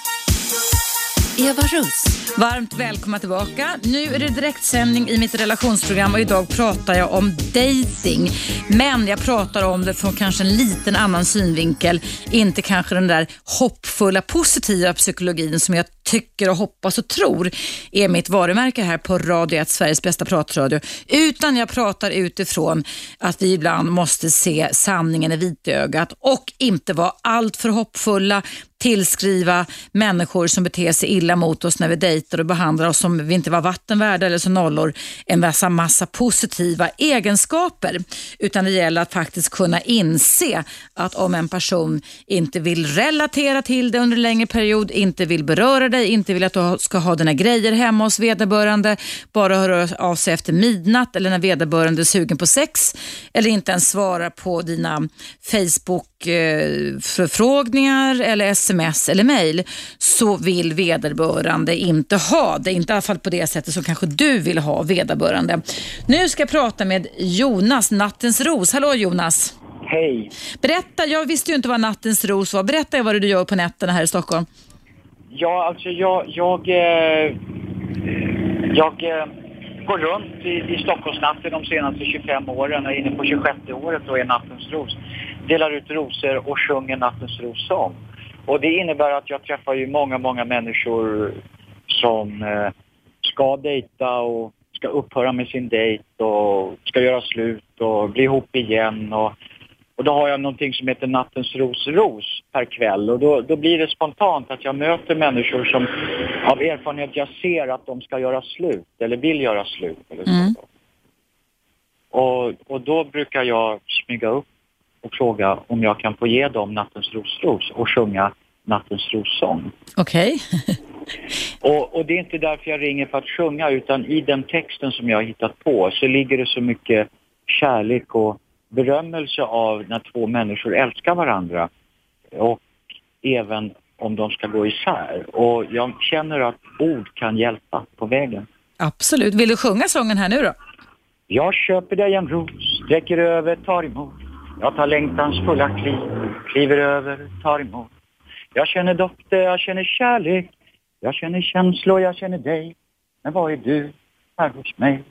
Eva Russ. Varmt välkomna tillbaka. Nu är det direktsändning i mitt relationsprogram och idag pratar jag om dating. Men jag pratar om det från kanske en liten annan synvinkel. Inte kanske den där hoppfulla positiva psykologin som jag tycker och hoppas och tror är mitt varumärke här på Radio 1, Sveriges bästa pratradio. Utan jag pratar utifrån att vi ibland måste se sanningen i vitögat och inte vara alltför hoppfulla, tillskriva människor som beter sig illa mot oss när vi dejtar och behandlar oss som vi inte var vattenvärda eller som nollor en massa, massa positiva egenskaper. Utan det gäller att faktiskt kunna inse att om en person inte vill relatera till det under en längre period, inte vill beröra dig, inte vill att du ska ha dina grejer hemma hos vederbörande, bara höra av sig efter midnatt eller när vederbörande är sugen på sex eller inte ens svara på dina Facebook-förfrågningar eller sms eller mail så vill vederbörande inte ha det. Inte i alla fall på det sättet som kanske du vill ha vederbörande. Nu ska jag prata med Jonas, Nattens Ros. Hallå Jonas! Hej! Berätta, jag visste ju inte vad Nattens Ros var. Berätta vad du gör på nätterna här i Stockholm. Ja, alltså jag, jag, eh, jag eh, går runt i, i Stockholmsnatten de senaste 25 åren och är inne på 26 året och är Nattens Ros. Delar ut rosor och sjunger Nattens Ros-sång. Och det innebär att jag träffar ju många, många människor som eh, ska dejta och ska upphöra med sin dejt och ska göra slut och bli ihop igen och och då har jag någonting som heter Nattens ros ros per kväll och då, då blir det spontant att jag möter människor som av erfarenhet jag ser att de ska göra slut eller vill göra slut. Eller så. Mm. Och, och då brukar jag smyga upp och fråga om jag kan få ge dem Nattens ros ros och sjunga Nattens rossång. Okej. Och, och det är inte därför jag ringer för att sjunga utan i den texten som jag har hittat på så ligger det så mycket kärlek och berömmelse av när två människor älskar varandra. och även om de ska gå isär. Och jag känner att ord kan hjälpa på vägen. Absolut. Vill du sjunga sången här nu då? Jag köper dig en ros, sträcker över, tar emot. Jag tar längtans fulla kliv, kliver över, tar emot. Jag känner dofter, jag känner kärlek. Jag känner känslor, jag känner dig. Men var är du? Här hos mig,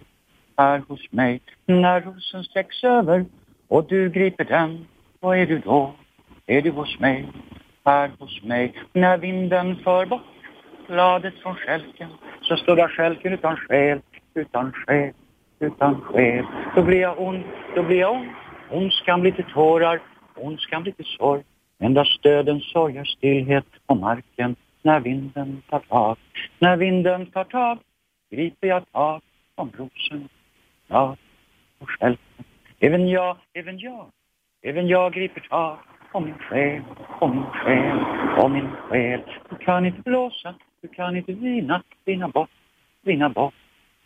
här hos mig. När rosen sträcks över och du griper den, vad är du då? Är du hos mig, här hos mig? När vinden för bort bladet från skälken så står där skälken utan själ, utan själ, utan själ. Då blir jag ond, då blir jag ond. Ondskan blir till tårar, ondskan blir till sorg. Endast döden sorgar stillhet på marken när vinden tar tag. När vinden tar tag griper jag tag om rosen, blad och skälken. Även jag, även jag, även jag griper tag om min själ, om min själ, om min själ. Du kan inte blåsa, du kan inte vina, vina bort, vina bort,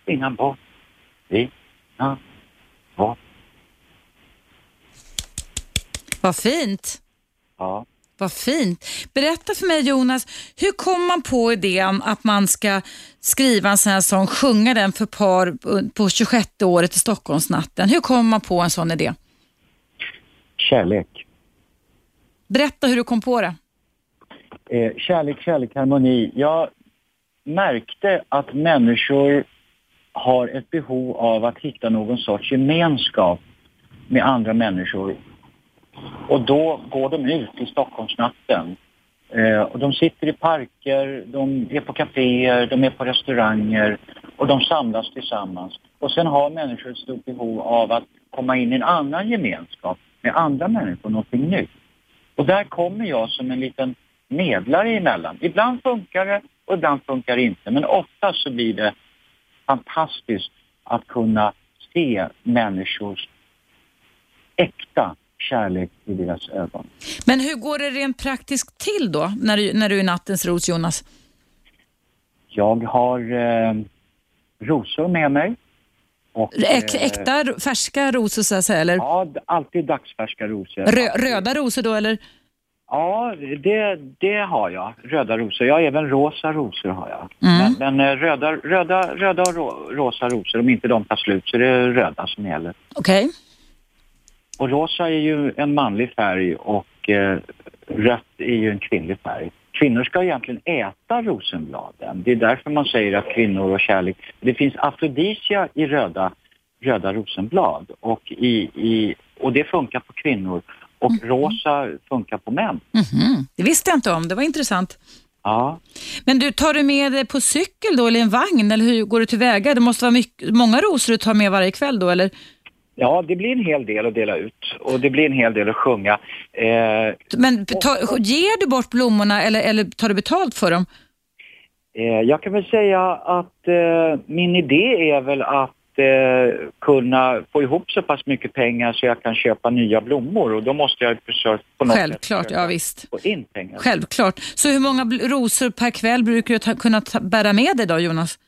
vina bort, vina bort. Vad fint. Ja. Vad fint. Berätta för mig Jonas, hur kom man på idén att man ska skriva en sån här sång, sjunga den för par på 26 året i Stockholmsnatten? Hur kom man på en sån idé? Kärlek. Berätta hur du kom på det. Eh, kärlek, kärlek, harmoni. Jag märkte att människor har ett behov av att hitta någon sorts gemenskap med andra människor. Och då går de ut i Stockholmsnatten. Eh, och de sitter i parker, de är på kaféer, de är på restauranger och de samlas tillsammans. Och sen har människor ett stort behov av att komma in i en annan gemenskap med andra människor, någonting nytt. Och där kommer jag som en liten medlare emellan. Ibland funkar det och ibland funkar det inte. Men ofta så blir det fantastiskt att kunna se människors äkta kärlek i deras ögon. Men hur går det rent praktiskt till då, när du, när du är nattens ros, Jonas? Jag har eh, rosor med mig. Och, Äk, eh, äkta, färska rosor så att säga, eller? Ja, alltid dagsfärska rosor. Rö, röda rosor då, eller? Ja, det, det har jag. Röda rosor. Ja, även rosa rosor har jag. Mm. Men, men eh, röda, röda, röda och ro, rosa rosor, om inte de tar slut så är det röda som gäller. Okej. Och rosa är ju en manlig färg och eh, rött är ju en kvinnlig färg. Kvinnor ska egentligen äta rosenbladen. Det är därför man säger att kvinnor och kärlek... Det finns afrodisia i röda, röda rosenblad och, i, i, och det funkar på kvinnor. Och rosa funkar på män. Mhm. Det visste jag inte om, det var intressant. Ja. Men du, tar du med dig på cykel då, eller en vagn, eller hur går du tillväga? Det måste vara mycket, många rosor du tar med varje kväll då, eller? Ja, det blir en hel del att dela ut och det blir en hel del att sjunga. Eh, Men ta, ger du bort blommorna eller, eller tar du betalt för dem? Eh, jag kan väl säga att eh, min idé är väl att eh, kunna få ihop så pass mycket pengar så jag kan köpa nya blommor och då måste jag försöka på något Självklart, sätt ja visst. få in pengar. Självklart. Så hur många rosor per kväll brukar du ta, kunna ta, bära med dig då, Jonas?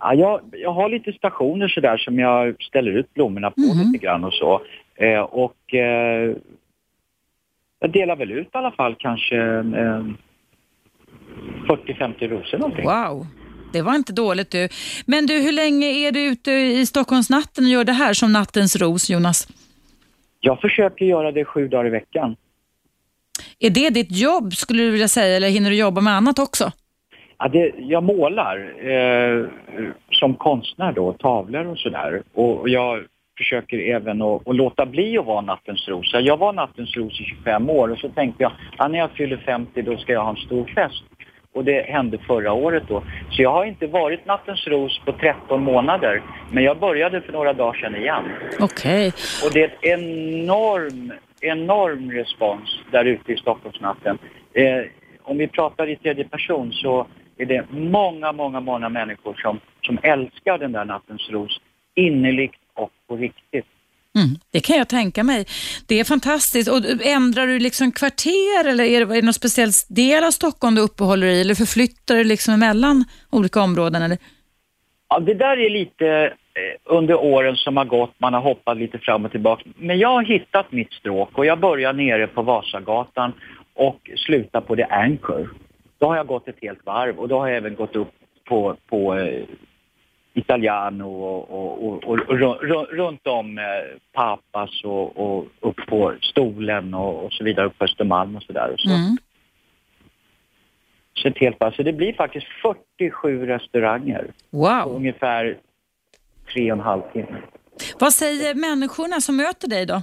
Ja, jag, jag har lite stationer sådär som jag ställer ut blommorna på Mhm. lite grann och så. Eh, och eh, jag delar väl ut i alla fall kanske eh, 40-50 rosor någonting. Wow, det var inte dåligt du. Men du, hur länge är du ute i Stockholmsnatten och gör det här som nattens ros, Jonas? Jag försöker göra det sju dagar i veckan. Är det ditt jobb skulle du vilja säga eller hinner du jobba med annat också? Ja, det, jag målar eh, som konstnär då, tavlor och sådär. Och, och jag försöker även att, låta bli att vara nattens rosa. Jag var nattens ros i 25 år och så tänkte jag att när jag fyller 50 då ska jag ha en stor fest. Och det hände förra året då. Så jag har inte varit nattens ros på 13 månader. Men jag började för några dagar sedan igen. Okej. Och det är ett enorm, enorm respons där ute i Stockholmsnatten. Eh, om vi pratar i tredje person så är det många, många, många människor som, som älskar den där nattens ros innerligt och på riktigt. Mm, det kan jag tänka mig. Det är fantastiskt. Och ändrar du liksom kvarter eller är det, är det någon speciell del av Stockholm du uppehåller i eller förflyttar du liksom mellan olika områden? Eller? Ja, det där är lite eh, under åren som har gått, man har hoppat lite fram och tillbaka. Men jag har hittat mitt stråk och jag börjar nere på Vasagatan och sluta på The Anchor. Då har jag gått ett helt varv och då har jag även gått upp på, på eh, Italiano och, och, och, och, och ru- ru- runt om eh, Papas och, och upp på Stolen och, och så vidare, upp på Östermalm och så där. Och så. Mm. Så, ett helt varv. så det blir faktiskt 47 restauranger Wow. ungefär tre och en halv timme. Vad säger människorna som möter dig då?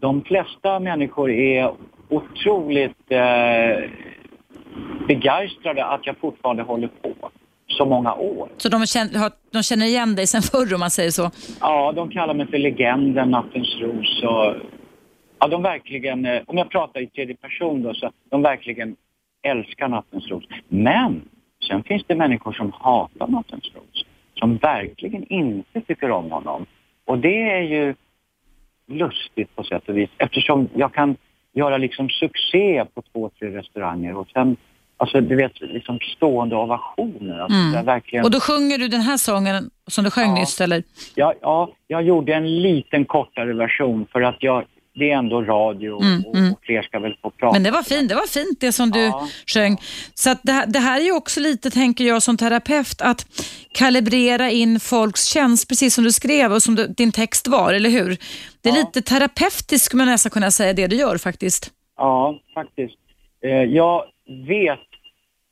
de flesta människor är otroligt eh, begeistrade att jag fortfarande håller på så många år. Så de känner, de känner igen dig sen förr om man säger så? Ja, de kallar mig för legenden Nattens Ros och ja, de verkligen, eh, om jag pratar i tredje person då, så de verkligen älskar Nattens Ros. Men sen finns det människor som hatar Nattens Ros, som verkligen inte tycker om honom. Och det är ju lustigt på sätt och vis eftersom jag kan göra liksom succé på två, tre restauranger och sen, alltså du vet, liksom stående ovationer. Alltså, Mm. verkligen... Och då sjunger du den här sången som du sjöng Ja. nyss eller? Ja, ja, jag gjorde en liten kortare version för att jag, det är ändå radio och, Mm, mm. och fler ska väl få prata. Men det var fint, det var fint det som du Ja. sjöng. Så att det, här- det här är ju också lite, tänker jag som terapeut, att kalibrera in folks känslor, precis som du skrev och som du, din text var, eller hur? Det är Ja. lite terapeutiskt skulle man nästan kunna säga det du gör faktiskt. Ja, faktiskt. Eh, jag vet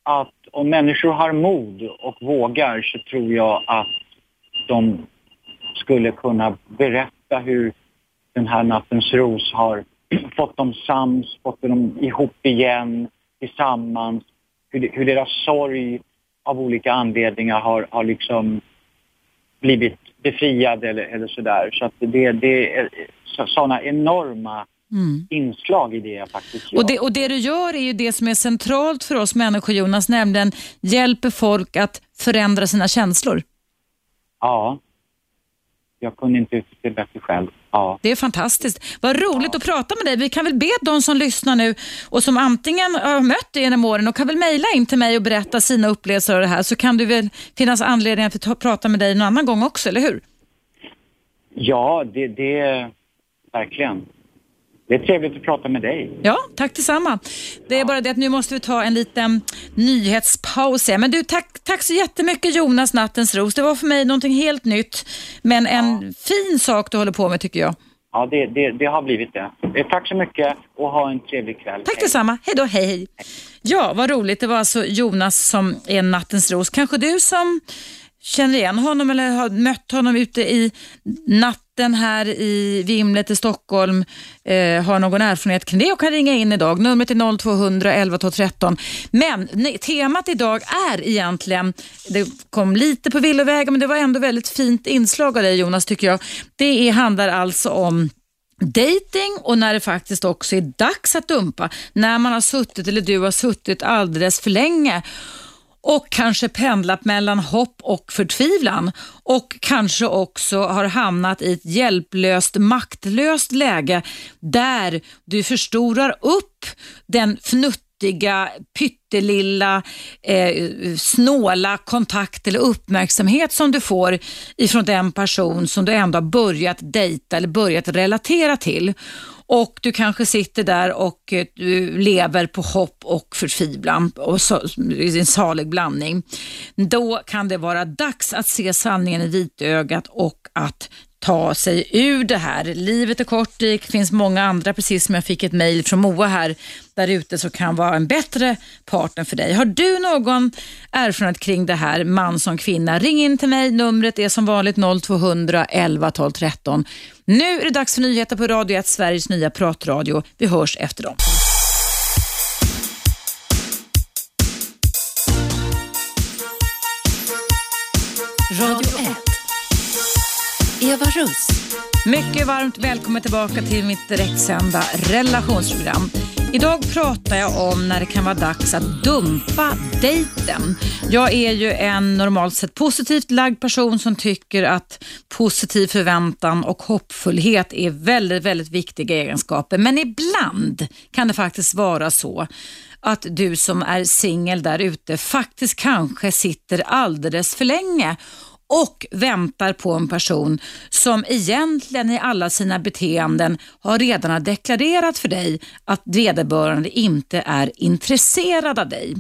att om människor har mod och vågar så tror jag att de skulle kunna berätta hur den här Nattens Ros har fått dem sams, fått dem ihop igen, tillsammans. Hur, hur deras sorg av olika anledningar har, har liksom blivit befriad eller, eller sådär. Så att det, det är sådana enorma Mm. inslag i det jag faktiskt gör. Och, det, och det du gör är ju det som är centralt för oss människor, Jonas, nämligen hjälper folk att förändra sina känslor. Ja. Jag kunde inte uttrycka det bättre själv. Ja. Det är fantastiskt. Vad roligt att prata med dig. Vi kan väl be de som lyssnar nu och som antingen har mött dig genom åren och kan väl mejla in till mig och berätta sina upplevelser av det här så kan det väl finnas anledning att ta, prata med dig någon annan gång också, eller hur? Ja, det, det verkligen. Det är trevligt att prata med dig. Ja, tack detsamma. Det är bara det att nu måste vi ta en liten nyhetspaus. här. Men du, tack, tack så jättemycket Jonas Nattens Ros. Det var för mig någonting helt nytt, men en fin sak du håller på med tycker jag. Ja, det, det, det har blivit det. Eh, Tack så mycket och ha en trevlig kväll. Tack Hej. detsamma. Hej då, hej hej. Ja, vad roligt. Det var alltså Jonas som är Nattens Ros. Kanske du som känner igen honom eller har mött honom ute i natten här i Vimlet i Stockholm, eh, har någon erfarenhet kring det och kan ringa in idag. Numret är 0200 11 13. Men nej, temat idag är egentligen, det kom lite på villovägar men det var ändå väldigt fint inslag av dig Jonas tycker jag. Det är, handlar alltså om dating och när det faktiskt också är dags att dumpa. När man har suttit, eller du har suttit alldeles för länge och kanske pendlat mellan hopp och förtvivlan och kanske också har hamnat i ett hjälplöst, maktlöst läge där du förstorar upp den fnuttiga, pyttelilla, eh, snåla kontakt eller uppmärksamhet som du får ifrån den person som du ändå har börjat dejta eller börjat relatera till. Och du kanske sitter där och eh, du lever på hopp och förtvivlan och så, i en salig blandning. Då kan det vara dags att se sanningen i vitögat och att ta sig ur det här. Livet är kort, det finns många andra, precis som jag fick ett mejl från Moa här, där ute som kan vara en bättre partner för dig. Har du någon erfarenhet kring det här, man som kvinna? Ring in till mig, numret är som vanligt 0200 11 12 13. Nu är det dags för nyheter på Radio 1, Sveriges nya pratradio. Vi hörs efter dem. Radio 1. Eva Russ. Mycket varmt välkommen tillbaka till mitt direktsända relationsprogram. Idag pratar jag om när det kan vara dags att dumpa dejten. Jag är ju en normalt sett positivt lagd person som tycker att positiv förväntan och hoppfullhet är väldigt, väldigt viktiga egenskaper. Men ibland kan det faktiskt vara så att du som är singel där ute faktiskt kanske sitter alldeles för länge och väntar på en person som egentligen i alla sina beteenden har redan har deklarerat för dig att vederbörande inte är intresserad av dig.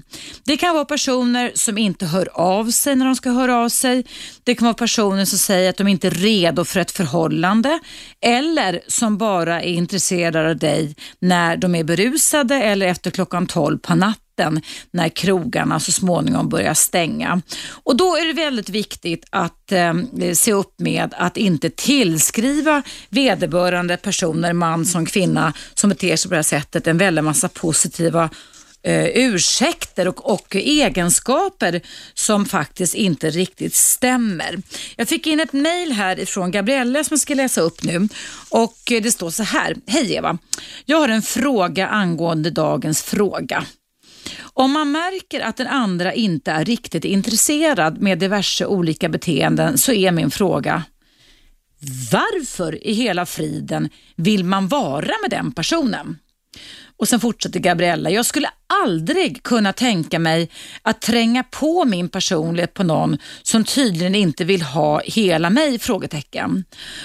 Det kan vara personer som inte hör av sig när de ska höra av sig. Det kan vara personer som säger att de inte är redo för ett förhållande eller som bara är intresserade av dig när de är berusade eller efter klockan 12 på natten natten när krogarna så småningom börjar stänga. Och Då är det väldigt viktigt att eh, se upp med att inte tillskriva vederbörande personer, man som kvinna, som beter sig på det här sättet en väldig massa positiva eh, ursäkter och, och, egenskaper som faktiskt inte riktigt stämmer. Jag fick in ett mejl här ifrån Gabriella som jag ska läsa upp nu och eh, det står så här. Hej Eva, jag har en fråga angående dagens fråga. Om man märker att den andra inte är riktigt intresserad med diverse olika beteenden så är min fråga, varför i hela friden vill man vara med den personen? Och sen fortsätter Gabriella, jag skulle aldrig kunna tänka mig att tränga på min personlighet på någon som tydligen inte vill ha hela mig? Frågetecken.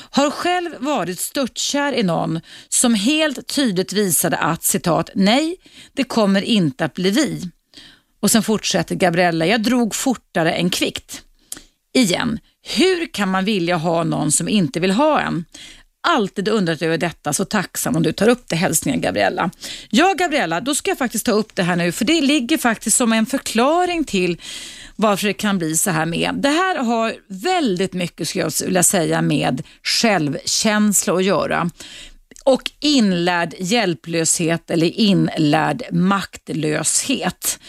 Har själv varit störtkär i någon som helt tydligt visade att citat, nej, det kommer inte att bli vi. Och sen fortsätter Gabriella, jag drog fortare än kvickt. Igen, hur kan man vilja ha någon som inte vill ha en? Alltid undrat över detta, så tacksam om du tar upp det. Hälsningar Gabriella. Ja, Gabriella, då ska jag faktiskt ta upp det här nu, för det ligger faktiskt som en förklaring till varför det kan bli så här med. Det här har väldigt mycket, skulle jag vilja säga, med självkänsla att göra och inlärd hjälplöshet eller inlärd maktlöshet.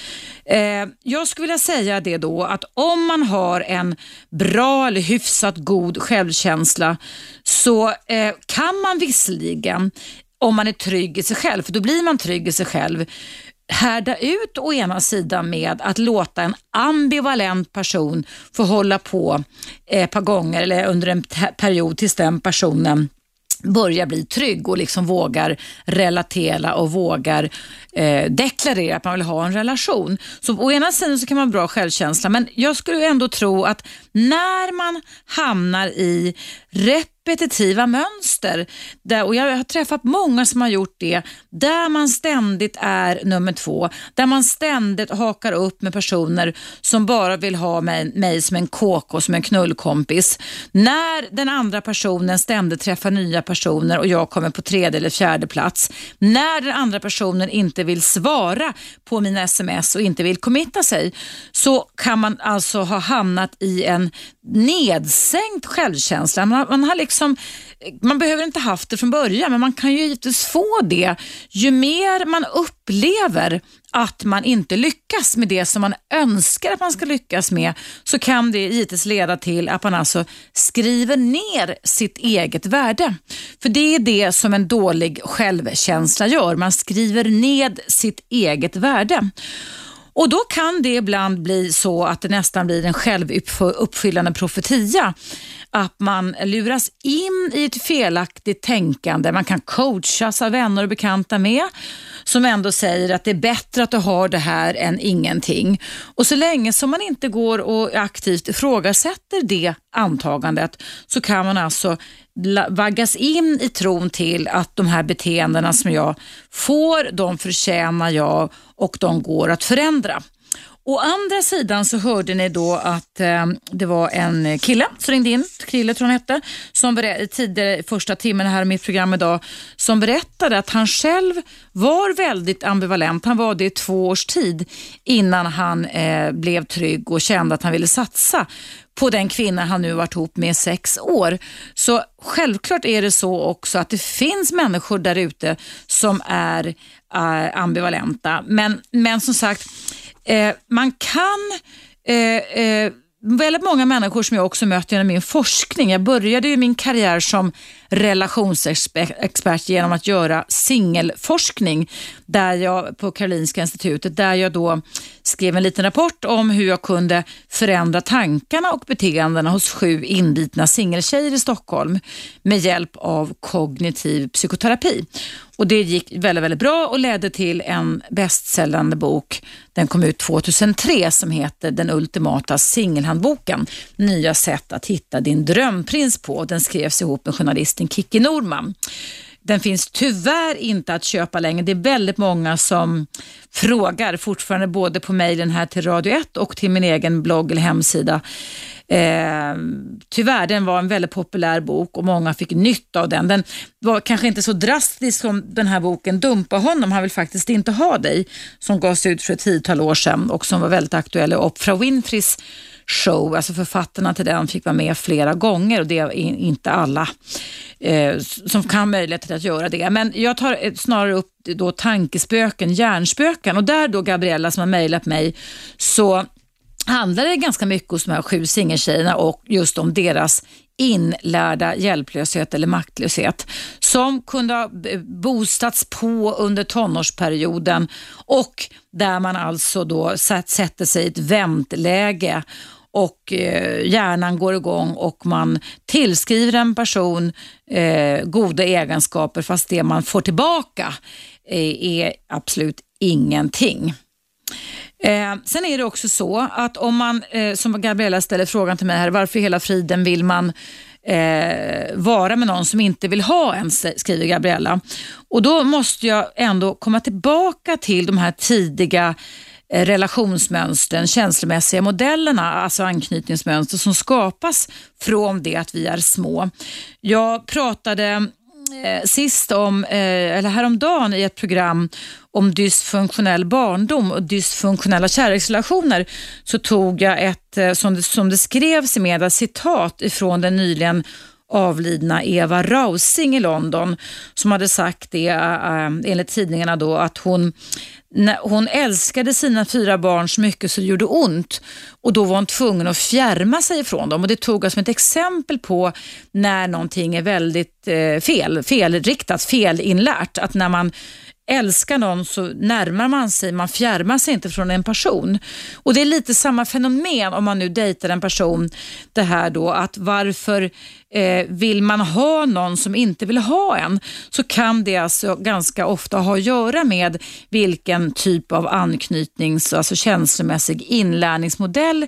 Eh, jag skulle vilja säga det då att om man har en bra eller hyfsat god självkänsla så eh, kan man visserligen, om man är trygg i sig själv, för då blir man trygg i sig själv, härda ut å ena sidan med att låta en ambivalent person få hålla på eh, ett par gånger eller under en period tills den personen börjar bli trygg och liksom vågar relatera och vågar eh, deklarera att man vill ha en relation. Så å ena sidan så kan man ha bra självkänsla men jag skulle ändå tro att när man hamnar i rätt repetitiva mönster. Där, och jag har träffat många som har gjort det, där man ständigt är nummer två. Där man ständigt hakar upp med personer som bara vill ha mig, mig som en KK, som en knullkompis. När den andra personen ständigt träffar nya personer och jag kommer på tredje eller fjärde plats. När den andra personen inte vill svara på mina sms och inte vill committa sig så kan man alltså ha hamnat i en nedsänkt självkänsla. Man, man har liksom, Liksom, man behöver inte haft det från början, men man kan ju givetvis få det ju mer man upplever att man inte lyckas med det som man önskar att man ska lyckas med, så kan det givetvis leda till att man alltså skriver ner sitt eget värde. För det är det som en dålig självkänsla gör. Man skriver ned sitt eget värde. Och Då kan det ibland bli så att det nästan blir en självuppfyllande profetia. Att man luras in i ett felaktigt tänkande. Man kan coachas av vänner och bekanta med som ändå säger att det är bättre att du har det här än ingenting. Och Så länge som man inte går och aktivt ifrågasätter det antagandet så kan man alltså vaggas in i tron till att de här beteendena som jag får, de förtjänar jag och de går att förändra. Å andra sidan så hörde ni då att eh, det var en kille som ringde in, Krille tror han hette, som tidigare första timmen här i mitt program idag, som berättade att han själv var väldigt ambivalent. Han var det i två års tid innan han eh, blev trygg och kände att han ville satsa på den kvinna han nu varit ihop med i sex år. Så självklart är det så också att det finns människor där ute som är eh, ambivalenta. Men, men som sagt, eh, man kan eh, eh, väldigt många människor som jag också mött genom min forskning. Jag började ju min karriär som relationsexpert genom att göra singelforskning där jag, på Karolinska institutet där jag då skrev en liten rapport om hur jag kunde förändra tankarna och beteendena hos sju inbitna singeltjejer i Stockholm med hjälp av kognitiv psykoterapi. Och Det gick väldigt, väldigt bra och ledde till en bästsäljande bok. Den kom ut 2003 som heter Den ultimata singelhandboken. Nya sätt att hitta din drömprins på. Den skrevs ihop med journalisten Kicki Norman. Den finns tyvärr inte att köpa längre. Det är väldigt många som frågar fortfarande både på mejlen här till Radio 1 och till min egen blogg eller hemsida. Eh, tyvärr, den var en väldigt populär bok och många fick nytta av den. Den var kanske inte så drastisk som den här boken Dumpa honom, han vill faktiskt inte ha dig, som gavs ut för ett tiotal år sedan och som var väldigt aktuell i Oprah Winfreys show. Alltså författarna till den fick vara med flera gånger och det är inte alla eh, som kan möjlighet att göra det. Men jag tar eh, snarare upp då tankespöken, hjärnspöken och där då Gabriella som har mejlat mig så handlar det ganska mycket hos de här sju singeltjejerna och just om deras inlärda hjälplöshet eller maktlöshet som kunde ha boostats på under tonårsperioden och där man alltså då sätter sig i ett väntläge och eh, hjärnan går igång och man tillskriver en person eh, goda egenskaper fast det man får tillbaka eh, är absolut ingenting. Eh, sen är det också så att om man, eh, som Gabriella ställer frågan till mig här, varför i hela friden vill man eh, vara med någon som inte vill ha en, skriver Gabriella. Och då måste jag ändå komma tillbaka till de här tidiga eh, Eh, relationsmönstren, känslomässiga modellerna, alltså anknytningsmönster som skapas från det att vi är små. Jag pratade eh, sist om, eh, eller häromdagen i ett program om dysfunktionell barndom och dysfunktionella kärleksrelationer så tog jag ett, som det, som det skrevs i media, citat ifrån den nyligen avlidna Eva Rausing i London som hade sagt det enligt tidningarna då att hon hon älskade sina fyra barn så mycket så det gjorde ont och då var hon tvungen att fjärma sig ifrån dem. Och Det tog jag som ett exempel på när någonting är väldigt eh, fel, felriktat, felinlärt. Att när man älskar någon så närmar man sig, man fjärmar sig inte från en person. Och Det är lite samma fenomen om man nu dejtar en person. Det här då att varför eh, vill man ha någon som inte vill ha en så kan det alltså ganska ofta ha att göra med vilken typ av anknytnings, alltså känslomässig inlärningsmodell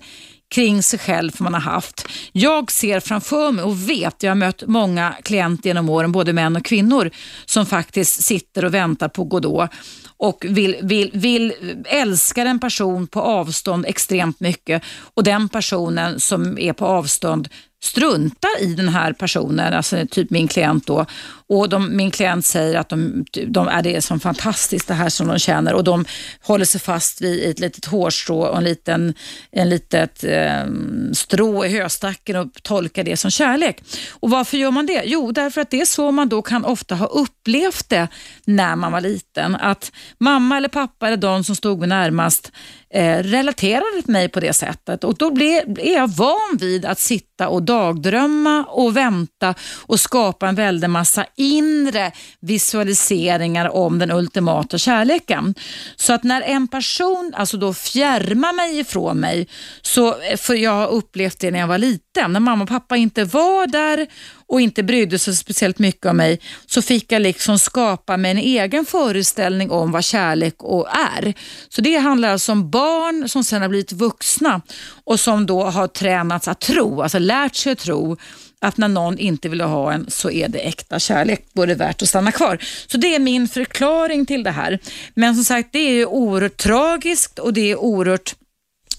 kring sig själv man har haft. Jag ser framför mig och vet, jag har mött många klienter genom åren, både män och kvinnor, som faktiskt sitter och väntar på Godot och vill, vill, vill älskar en person på avstånd extremt mycket och den personen som är på avstånd struntar i den här personen, alltså typ min klient då. Och de, min klient säger att de, de är det som fantastiskt det här som de känner och de håller sig fast vid ett litet hårstrå och en liten en litet eh, strå i höstacken och tolkar det som kärlek. Och varför gör man det? Jo, därför att det är så man då kan ofta ha upplevt det när man var liten. Att mamma eller pappa eller de som stod mig närmast eh, relaterade till mig på det sättet och då blev, är jag van vid att sitta och dagdrömma och vänta och skapa en väldig massa inre visualiseringar om den ultimata kärleken. Så att när en person alltså då fjärmar mig ifrån mig, så eh, för jag har upplevt det när jag var liten, när mamma och pappa inte var där och inte brydde sig speciellt mycket om mig så fick jag liksom skapa mig en egen föreställning om vad kärlek och är. Så det handlar alltså om barn som sen har blivit vuxna och som då har tränats att tro, alltså lärt sig att tro att när någon inte vill ha en så är det äkta kärlek, då är det värt att stanna kvar. Så det är min förklaring till det här. Men som sagt, det är oerhört tragiskt och det är oerhört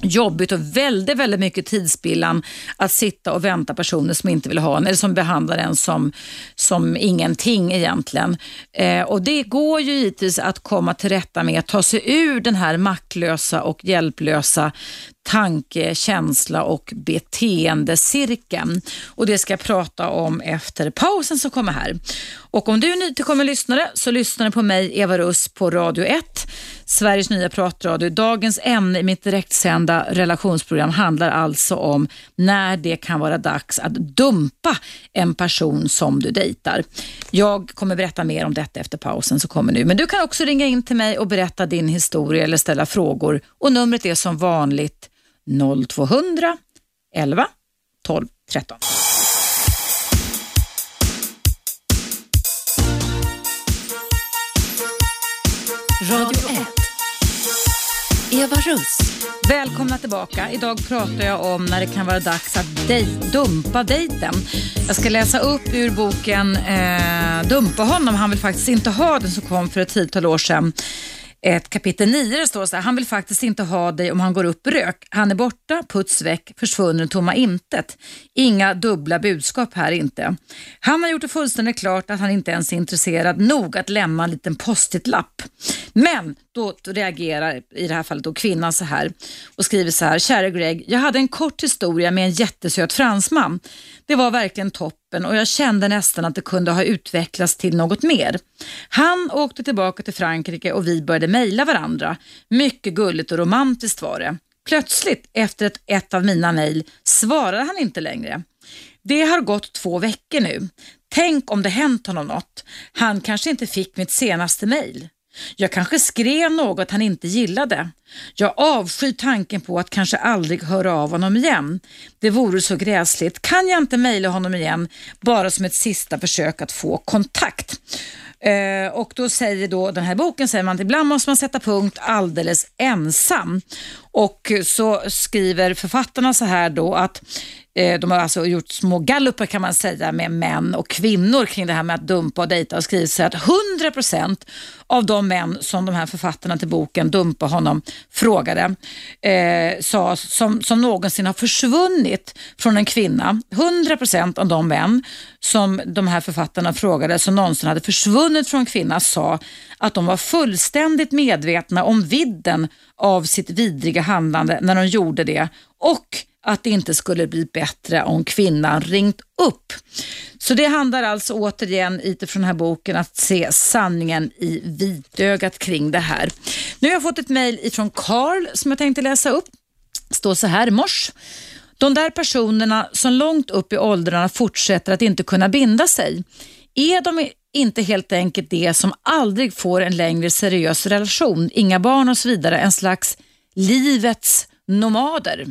jobbigt och väldigt, väldigt mycket tidsspillan att sitta och vänta personer som inte vill ha en eller som behandlar en som, som ingenting egentligen. Eh, och Det går ju givetvis att komma till rätta med, att ta sig ur den här maktlösa och hjälplösa tanke, känsla och beteendecirkeln. Och det ska jag prata om efter pausen som kommer här. Och om du är nytillkommen lyssnare så lyssnar du på mig, Eva Russ, på Radio 1, Sveriges nya pratradio. Dagens ämne i mitt direktsända relationsprogram handlar alltså om när det kan vara dags att dumpa en person som du dejtar. Jag kommer berätta mer om detta efter pausen som kommer nu. Men du kan också ringa in till mig och berätta din historia eller ställa frågor. Och numret är som vanligt 0200 11 12 13. Radio 1. Eva Russ. Välkomna tillbaka. Idag pratar jag om när det kan vara dags att dej- dumpa dejten. Jag ska läsa upp ur boken eh, Dumpa honom, han vill faktiskt inte ha den som kom för ett tiotal år sedan. Ett kapitel 9 det står så här, han vill faktiskt inte ha dig om han går upp i rök. Han är borta, puts väck, försvunnen tomma intet. Inga dubbla budskap här inte. Han har gjort det fullständigt klart att han inte ens är intresserad nog att lämna en liten post-it-lapp. Men då reagerar i det här fallet då kvinnan så här och skriver så här. Kära Greg, jag hade en kort historia med en jättesöt fransman. Det var verkligen toppen och jag kände nästan att det kunde ha utvecklats till något mer. Han åkte tillbaka till Frankrike och vi började mejla varandra. Mycket gulligt och romantiskt var det. Plötsligt, efter ett, ett av mina mejl, svarade han inte längre. Det har gått två veckor nu. Tänk om det hänt honom något. Han kanske inte fick mitt senaste mejl. Jag kanske skrev något han inte gillade. Jag avskyr tanken på att kanske aldrig höra av honom igen. Det vore så gräsligt. Kan jag inte mejla honom igen bara som ett sista försök att få kontakt? Eh, och då säger då den här boken säger man att ibland måste man sätta punkt alldeles ensam. Och så skriver författarna så här då att Eh, de har alltså gjort små galluper kan man säga med män och kvinnor kring det här med att dumpa och dejta och skrivit så att 100% av de män som de här författarna till boken Dumpa honom frågade eh, sa, som, som någonsin har försvunnit från en kvinna. 100% av de män som de här författarna frågade som någonsin hade försvunnit från en kvinna sa att de var fullständigt medvetna om vidden av sitt vidriga handlande när de gjorde det och att det inte skulle bli bättre om kvinnan ringt upp. Så det handlar alltså återigen utifrån den här boken att se sanningen i vitögat kring det här. Nu har jag fått ett mejl ifrån Karl som jag tänkte läsa upp. Det står så här, mors. De där personerna som långt upp i åldrarna fortsätter att inte kunna binda sig, är de inte helt enkelt det som aldrig får en längre seriös relation, inga barn och så vidare, en slags livets nomader?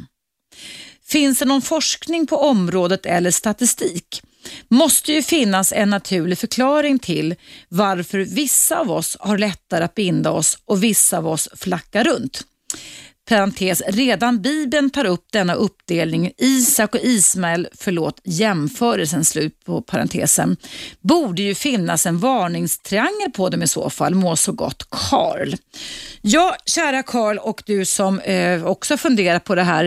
Finns det någon forskning på området eller statistik? Måste ju finnas en naturlig förklaring till varför vissa av oss har lättare att binda oss och vissa av oss flackar runt. Parentes, redan Bibeln tar upp denna uppdelning. Isak och Ismael, förlåt jämförelsen, slut på parentesen. Borde ju finnas en varningstriangel på dem i så fall. Må så gott, Karl. Ja, kära Karl och du som eh, också funderar på det här.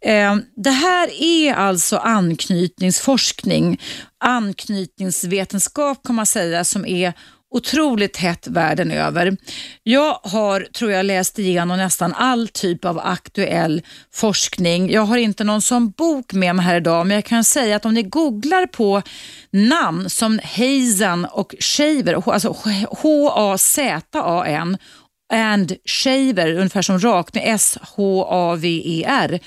Eh, det här är alltså anknytningsforskning, anknytningsvetenskap kan man säga som är otroligt hett världen över. Jag har, tror jag, läst igenom nästan all typ av aktuell forskning. Jag har inte någon sån bok med mig här idag, men jag kan säga att om ni googlar på namn som Hazen och Shaver, alltså H-A-Z-A-N and Shaver, ungefär som rakt med S-H-A-V-E-R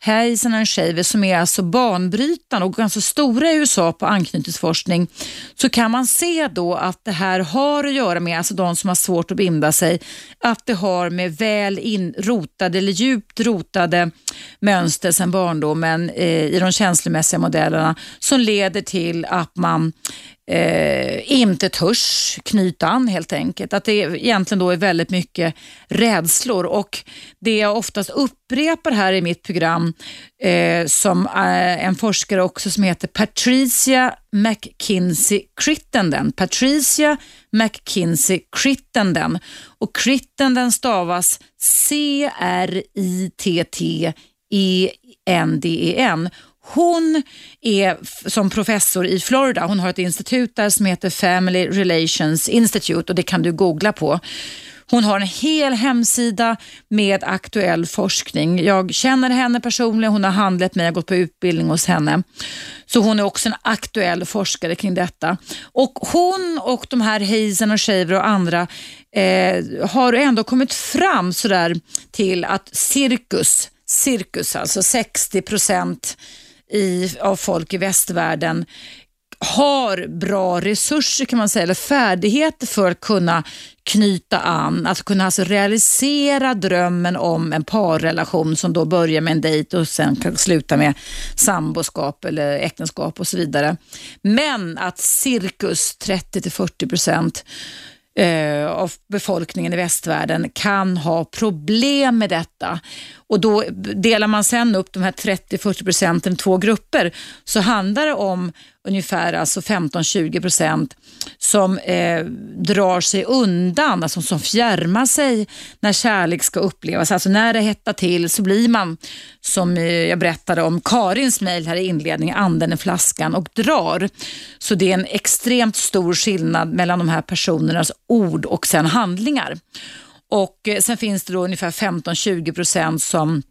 Hazen and Shaver som är alltså banbrytande och ganska stora i USA på anknytningsforskning. Så kan man se då att det här har att göra med, alltså de som har svårt att binda sig, att det har med väl inrotade eller djupt rotade mönster sedan barndomen eh, i de känslomässiga modellerna som leder till att man eh, inte törs knyta an helt enkelt. Att det egentligen då är väldigt mycket rädslor och det jag oftast upprepar här i mitt program eh, som eh, en forskare också som heter Patricia McKinsey Crittenden. Patricia McKinsey Crittenden och Crittenden stavas C-R-I-T-T-E-N-D-E-N hon är som professor i Florida. Hon har ett institut där som heter Family Relations Institute och det kan du googla på. Hon har en hel hemsida med aktuell forskning. Jag känner henne personligen, hon har handlat mig, jag har gått på utbildning hos henne. Så hon är också en aktuell forskare kring detta. Och Hon och de här Hazen och Shaver och andra eh, har ändå kommit fram sådär till att cirkus, cirkus alltså 60 procent i, av folk i västvärlden har bra resurser kan man säga, eller färdigheter för att kunna knyta an, att kunna alltså realisera drömmen om en parrelation som då börjar med en dejt och sen kan sluta med samboskap eller äktenskap och så vidare. Men att cirkus 30-40 procent eh, av befolkningen i västvärlden kan ha problem med detta. Och då delar man sen upp de här 30-40 procenten i två grupper så handlar det om ungefär alltså 15-20 procent som eh, drar sig undan, alltså som fjärmar sig när kärlek ska upplevas. Alltså när det hettar till så blir man, som eh, jag berättade om Karins mejl här i inledningen, anden i flaskan och drar. Så det är en extremt stor skillnad mellan de här personernas ord och sen handlingar. Och eh, sen finns det då ungefär 15-20 procent som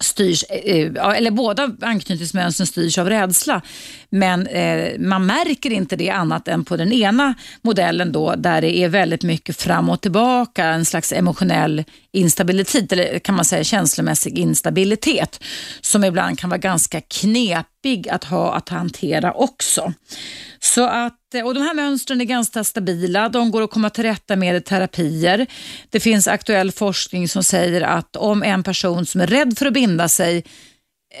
styrs, eh, eh, eller båda anknytningsmönstren styrs av rädsla. Men eh, man märker inte det annat än på den ena modellen då där det är väldigt mycket fram och tillbaka, en slags emotionell instabilitet, eller kan man säga känslomässig instabilitet som ibland kan vara ganska knepig att ha att hantera också. Så att, eh, och De här mönstren är ganska stabila. De går att komma till rätta med i terapier. Det finns aktuell forskning som säger att om en person som är rädd för att binda sig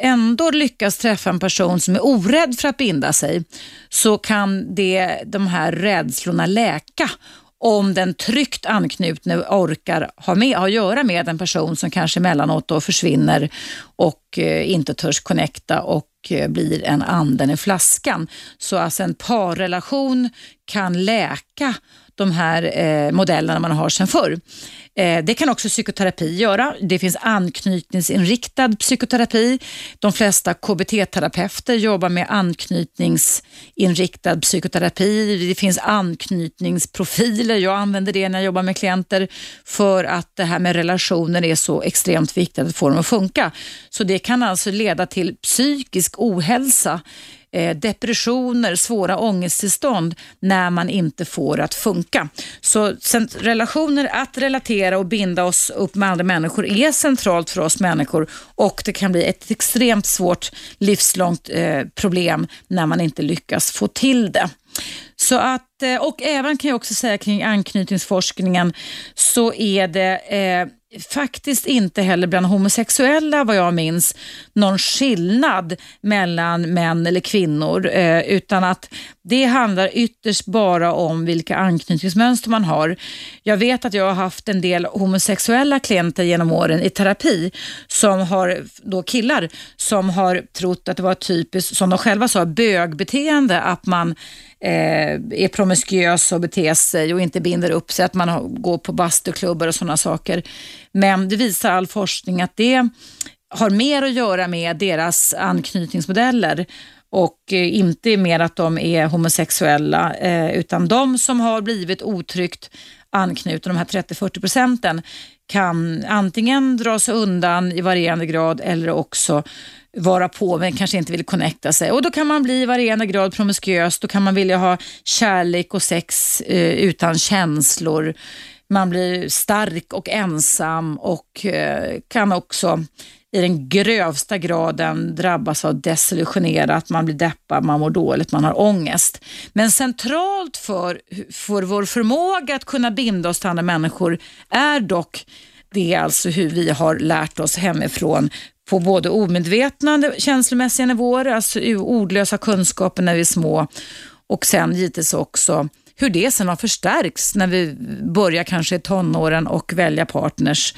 ändå lyckas träffa en person som är orädd för att binda sig så kan det, de här rädslorna läka om den tryggt anknutne orkar ha, med, ha att göra med en person som kanske emellanåt då försvinner och eh, inte törs connecta och eh, blir en anden i flaskan. Så alltså en parrelation kan läka de här eh, modellerna man har sedan förr. Eh, det kan också psykoterapi göra. Det finns anknytningsinriktad psykoterapi. De flesta KBT-terapeuter jobbar med anknytningsinriktad psykoterapi. Det finns anknytningsprofiler. Jag använder det när jag jobbar med klienter för att det här med relationer är så extremt viktigt att få dem att funka. Så det kan alltså leda till psykisk ohälsa Eh, depressioner, svåra ångesttillstånd när man inte får att funka. Så relationer, att relatera och binda oss upp med andra människor är centralt för oss människor och det kan bli ett extremt svårt livslångt eh, problem när man inte lyckas få till det. Så att, att, eh, och även kan jag också säga kring anknytningsforskningen så är det eh, faktiskt inte heller bland homosexuella vad jag minns någon skillnad mellan män eller kvinnor eh, utan att det handlar ytterst bara om vilka anknytningsmönster man har. Jag vet att jag har haft en del homosexuella klienter genom åren i terapi som har, då killar, som har trott att det var typiskt, som de själva sa, bögbeteende att man eh, är promiskuös och beter sig och inte binder upp sig, att man går på bastuklubbar och sådana saker. Men det visar all forskning att det har mer att göra med deras anknytningsmodeller och eh, inte mer att de är homosexuella, eh, utan de som har blivit otryggt anknutna, de här 30-40 procenten, kan antingen dra sig undan i varierande grad eller också vara på men kanske inte vill connecta sig. Och Då kan man bli i varierande grad promiskuös, då kan man vilja ha kärlek och sex eh, utan känslor. Man blir stark och ensam och eh, kan också i den grövsta graden drabbas av desillusionerat, man blir deppad, man mår dåligt, man har ångest. Men centralt för, för vår förmåga att kunna binda oss till andra människor är dock det är alltså hur vi har lärt oss hemifrån på både omedvetna känslomässiga nivåer, alltså ordlösa kunskaper när vi är små och sen givetvis också hur det sen har förstärkts när vi börjar kanske i tonåren och välja partners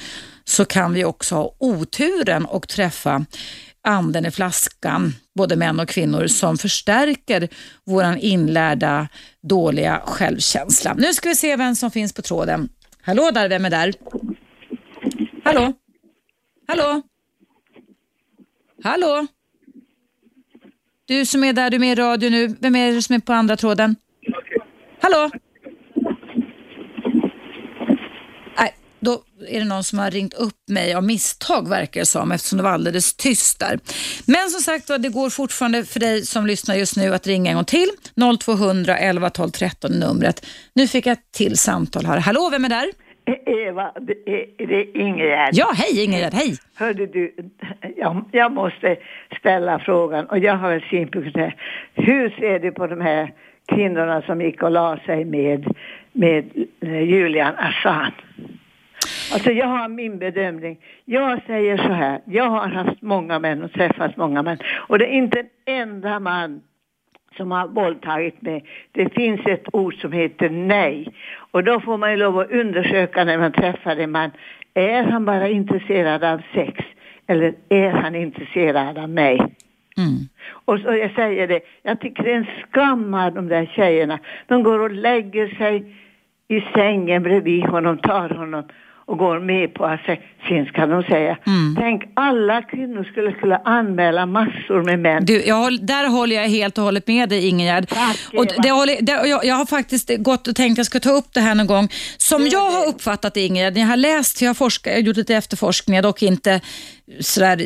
så kan vi också ha oturen och träffa anden i flaskan, både män och kvinnor, som förstärker vår inlärda dåliga självkänsla. Nu ska vi se vem som finns på tråden. Hallå där, vem är där? Hallå? Hallå? Hallå? Du som är där, du är med i radio nu. Vem är det som är på andra tråden? Hallå? Nej, då är det någon som har ringt upp mig av misstag verkar det som eftersom det var alldeles tyst där. Men som sagt det går fortfarande för dig som lyssnar just nu att ringa en gång till. 0200 11 12 13 numret. Nu fick jag ett till samtal här. Hallå, vem är där? Eva, det är, det är Ingegärd. Ja, hej Ingegärd, hej. Hörde du, jag, jag måste ställa frågan och jag har en synpunkt Hur ser du på de här kvinnorna som gick och la sig med, med eh, Julian Assange? Alltså jag har min bedömning. Jag säger så här, jag har haft många män och träffat många män och det är inte en enda man som har våldtagit mig. Det finns ett ord som heter nej. Och då får man ju lov att undersöka när man träffar en man. Är han bara intresserad av sex? Eller är han intresserad av mig? Mm. Och så jag säger det, jag tycker det är en skam av de där tjejerna. De går och lägger sig i sängen bredvid honom, tar honom och går med på sen ska de säga, Mm. tänk alla kvinnor skulle kunna anmäla massor med män. Du, jag där håller jag helt och hållet med dig Ingegärd. Tack, och det håller, det, jag, jag har faktiskt gått och tänkt att jag ska ta upp det här någon gång. Som jag har uppfattat det Ingegärd, när jag har läst, jag har, forskat, jag har gjort lite efterforskningar, dock inte sådär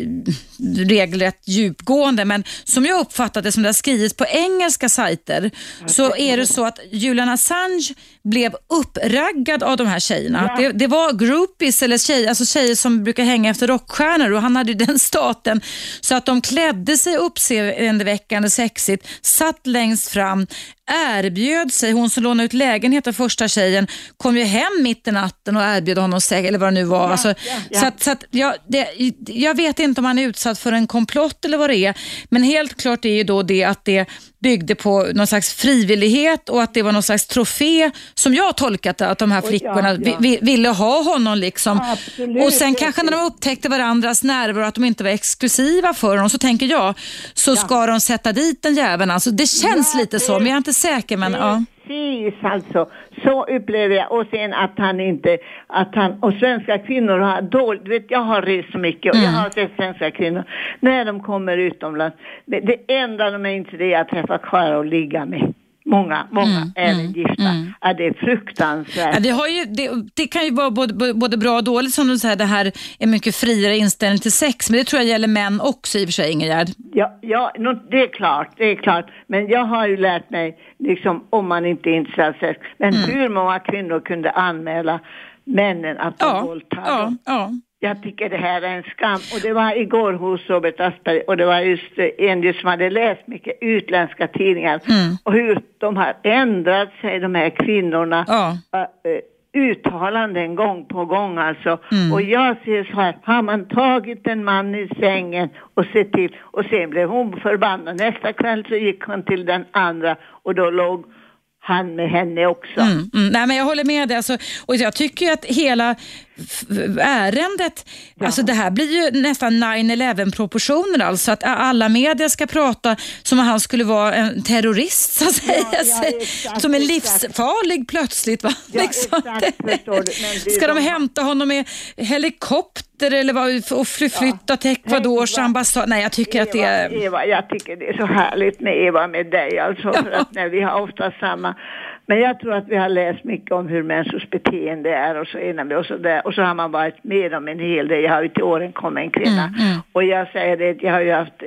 regelrätt djupgående, men som jag uppfattat det som det har skrivits på engelska sajter, så är det så att Julian Assange blev uppraggad av de här tjejerna. Det, det var groupies, eller tjejer, alltså tjejer som brukar hänga efter rockstjärnor. Och han hade ju den staten. Så att de klädde sig uppseendeväckande sexigt, satt längst fram, erbjöd sig, hon som lånade ut lägenheten, första tjejen, kom ju hem mitt i natten och erbjöd honom sex, eller vad det nu var. alltså, ja. Så att, så att jag, det, jag vet inte om han är utsatt för en komplott eller vad det är, men helt klart är ju då det att det byggde på någon slags frivillighet och att det var någon slags trofé som jag tolkat det, att de här Och ja, flickorna ja. vi- vi- ville ha honom. liksom. Absolut, och sen kanske när de upptäckte varandras nerver och att de inte var exklusiva för honom, så tänker jag, så ska de sätta dit den jäveln. Alltså, det känns Ja, lite det- så, men jag är inte säker. Men, ja. Precis alltså, så upplever jag. Och sen att han inte, att han, och svenska kvinnor har dåligt, du vet jag har rest så mycket och jag Mm. har sett svenska kvinnor när de kommer utomlands. Det, det enda de är intresserade är att träffa karlar och ligga med. Många, många Mm, även mm, gifta. mm. Ja, det är fruktansvärt. Ja, vi har ju, det, det kan ju vara både, både bra och dåligt som du säger, det här är mycket friare inställning till sex, men det tror jag gäller män också i och för sig Ingegärd. Ja, ja det är klart, det är klart. Men jag har ju lärt mig, liksom, om man inte är intresserad av sex. Men Mm. hur många kvinnor kunde anmäla männen att de Ja, våldtar ja, dem? ja. Jag tycker det här är en skam. Och det var igår hos Robert Aschberg och det var just eh, en som hade läst mycket utländska tidningar. Mm. Och hur de har ändrat sig, de här kvinnorna. Ja. Eh, uttalanden gång på gång alltså. Mm. Och jag ser så här, har man tagit en man i sängen och sett till och sen blev hon förbannad. Nästa kväll så gick hon till den andra och då låg han med henne också. Mm, mm. Nej, men jag håller med dig. Alltså, och jag tycker att hela ärendet, alltså det här blir ju nästan 9-11 proportioner. Alltså att alla media ska prata som om han skulle vara en terrorist så att säga. ja, exakt, som är exakt. livsfarlig plötsligt. Va? Ja, Liksom. exakt, du. Ska de hämta honom med helikopter eller vad, och fly- flytta till Ecuadors ambassad? Nej, jag tycker att det Eva, är... Eva, jag tycker det är så härligt med Eva, med dig alltså, för att när vi har ofta samma. Men jag tror att vi har läst mycket om hur människors beteende är och så innan vi och så där. Och så har man varit med om en hel del. Jag har ju till åren kommit en kvinna. Mm, mm. Och jag säger det, jag har ju haft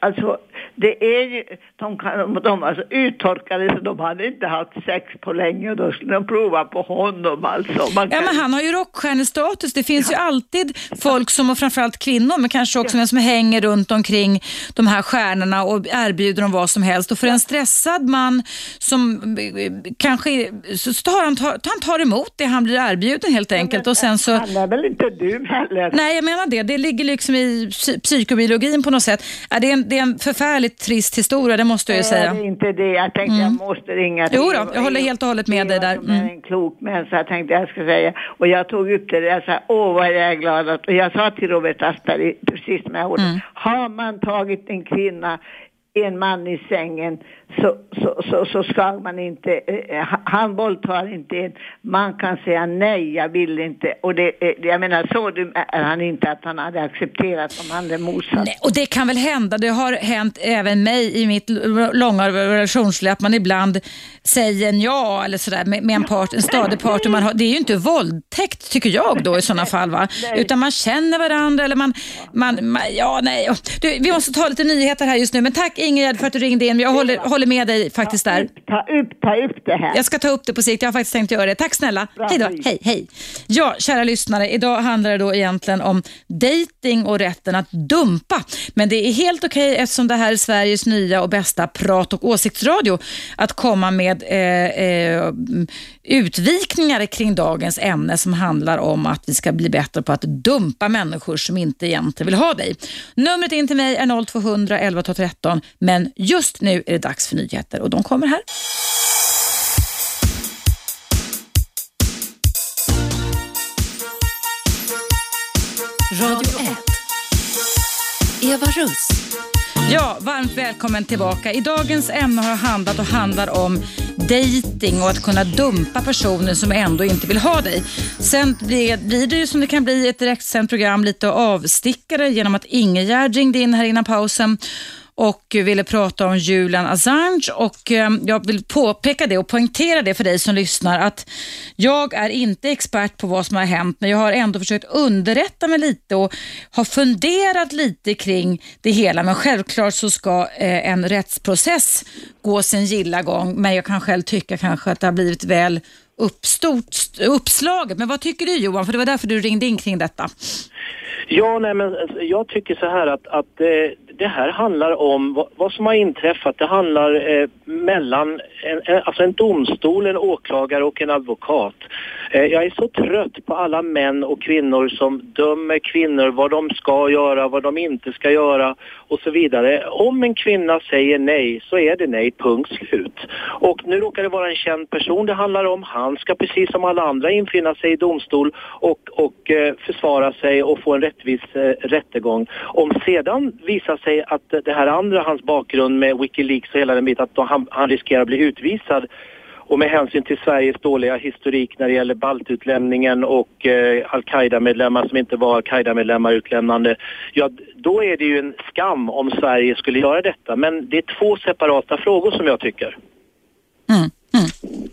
Alltså, det är ju, de, kan, de var så uttorkade så de hade inte haft sex på länge och då skulle de prova på honom alltså. Man Ja, kan- men han har ju rockstjärnestatus. Det finns ju alltid folk som, och framförallt kvinnor, men kanske också män som hänger runt omkring de här stjärnorna och erbjuder dem vad som helst. Och för en stressad man som kanske, så tar han, tar, han tar emot det han blir erbjuden helt enkelt. Och sen så, Han är väl inte dum heller? nej jag menar det, det ligger liksom i psy- psykobiologin på något sätt. Ja, det, är en, det är en förfärligt trist historia, det måste jag ju Är säga. det inte det? Jag tänkte jag måste ringa Jo då, jag håller helt och hållet med dig där. är Mm. en klok människa, jag tänkte jag ska säga. Och jag tog upp det, jag sa, åh vad jag är glad att, och jag sa till Robert Aschberg precis de här orden. Mm. Har man tagit en kvinna, en man i sängen, så, så, så, så ska man inte, eh, han våldtar inte en, man kan säga nej, jag vill inte. Och det, eh, jag menar så dum är han inte att han hade accepterat om han hade motsatt. Och det kan väl hända, det har hänt även mig i mitt långa relationsliv, att man ibland säger en ja eller sådär med, med en, part, en stadig partner. Man har, det är ju inte våldtäkt tycker jag då i sådana fall. Va? Nej. Utan man känner varandra eller man, man, man ja nej. Du, vi måste ta lite nyheter här just nu, men tack Ingrid för att du ringde in. Jag håller, håller med dig faktiskt där. Ta upp, ta upp det här. Jag ska ta upp det på sikt. Jag har faktiskt tänkt göra det. Tack snälla. Bra, hej då. hej. Hej. Ja, kära lyssnare. Idag handlar det då egentligen om dating och rätten att dumpa. Men det är helt okej eftersom det här är Sveriges nya och bästa prat och åsiktsradio att komma med eh, eh, utvikningar kring dagens ämne som handlar om att vi ska bli bättre på att dumpa människor som inte egentligen vill ha dig. Numret in till mig är 0200 11 12 13. Men just nu är det dags för nyheter och de kommer här. Radio 1. Eva Russ. Ja, varmt välkommen tillbaka. I dagens ämne har handlat och handlar om dating och att kunna dumpa personer som ändå inte vill ha dig. Sen blir, det ju som det kan bli ett direktsänt program lite avstickare genom att Ingegärd ringde in här innan pausen och ville prata om Julian Assange. Och eh, jag vill påpeka det och poängtera det för dig som lyssnar att jag är inte expert på vad som har hänt men jag har ändå försökt underrätta mig lite och har funderat lite kring det hela. Men självklart så ska eh, en rättsprocess gå sin gilla gång. Men jag kan själv tycka kanske att det har blivit väl uppstort, uppslaget. Men vad tycker du Johan? För det var därför du ringde in kring detta. Ja, nej men alltså, jag tycker så här att, att eh, det här handlar om vad, vad, som har inträffat. Det handlar eh, mellan en, en, alltså en domstol, en åklagare och en advokat. Eh, jag är så trött på alla män och kvinnor som dömer kvinnor vad de ska göra, vad de inte ska göra och så vidare. Om en kvinna säger nej så är det nej, punkt slut. Och nu råkar det vara en känd person det handlar om. Han ska precis som alla andra infinna sig i domstol och, och eh, försvara sig och få en rättvis eh, rättegång. Om sedan visar sig att det här andra, hans bakgrund med Wikileaks och hela den biten, att han, han riskerar att bli utvisad och med hänsyn till Sveriges dåliga historik när det gäller baltutlämningen och eh, al-Qaida-medlemmar som inte var al-Qaida-medlemmar utlämnande, ja då är det ju en skam om Sverige skulle göra detta. Men det är två separata frågor som jag tycker. Mm, mm.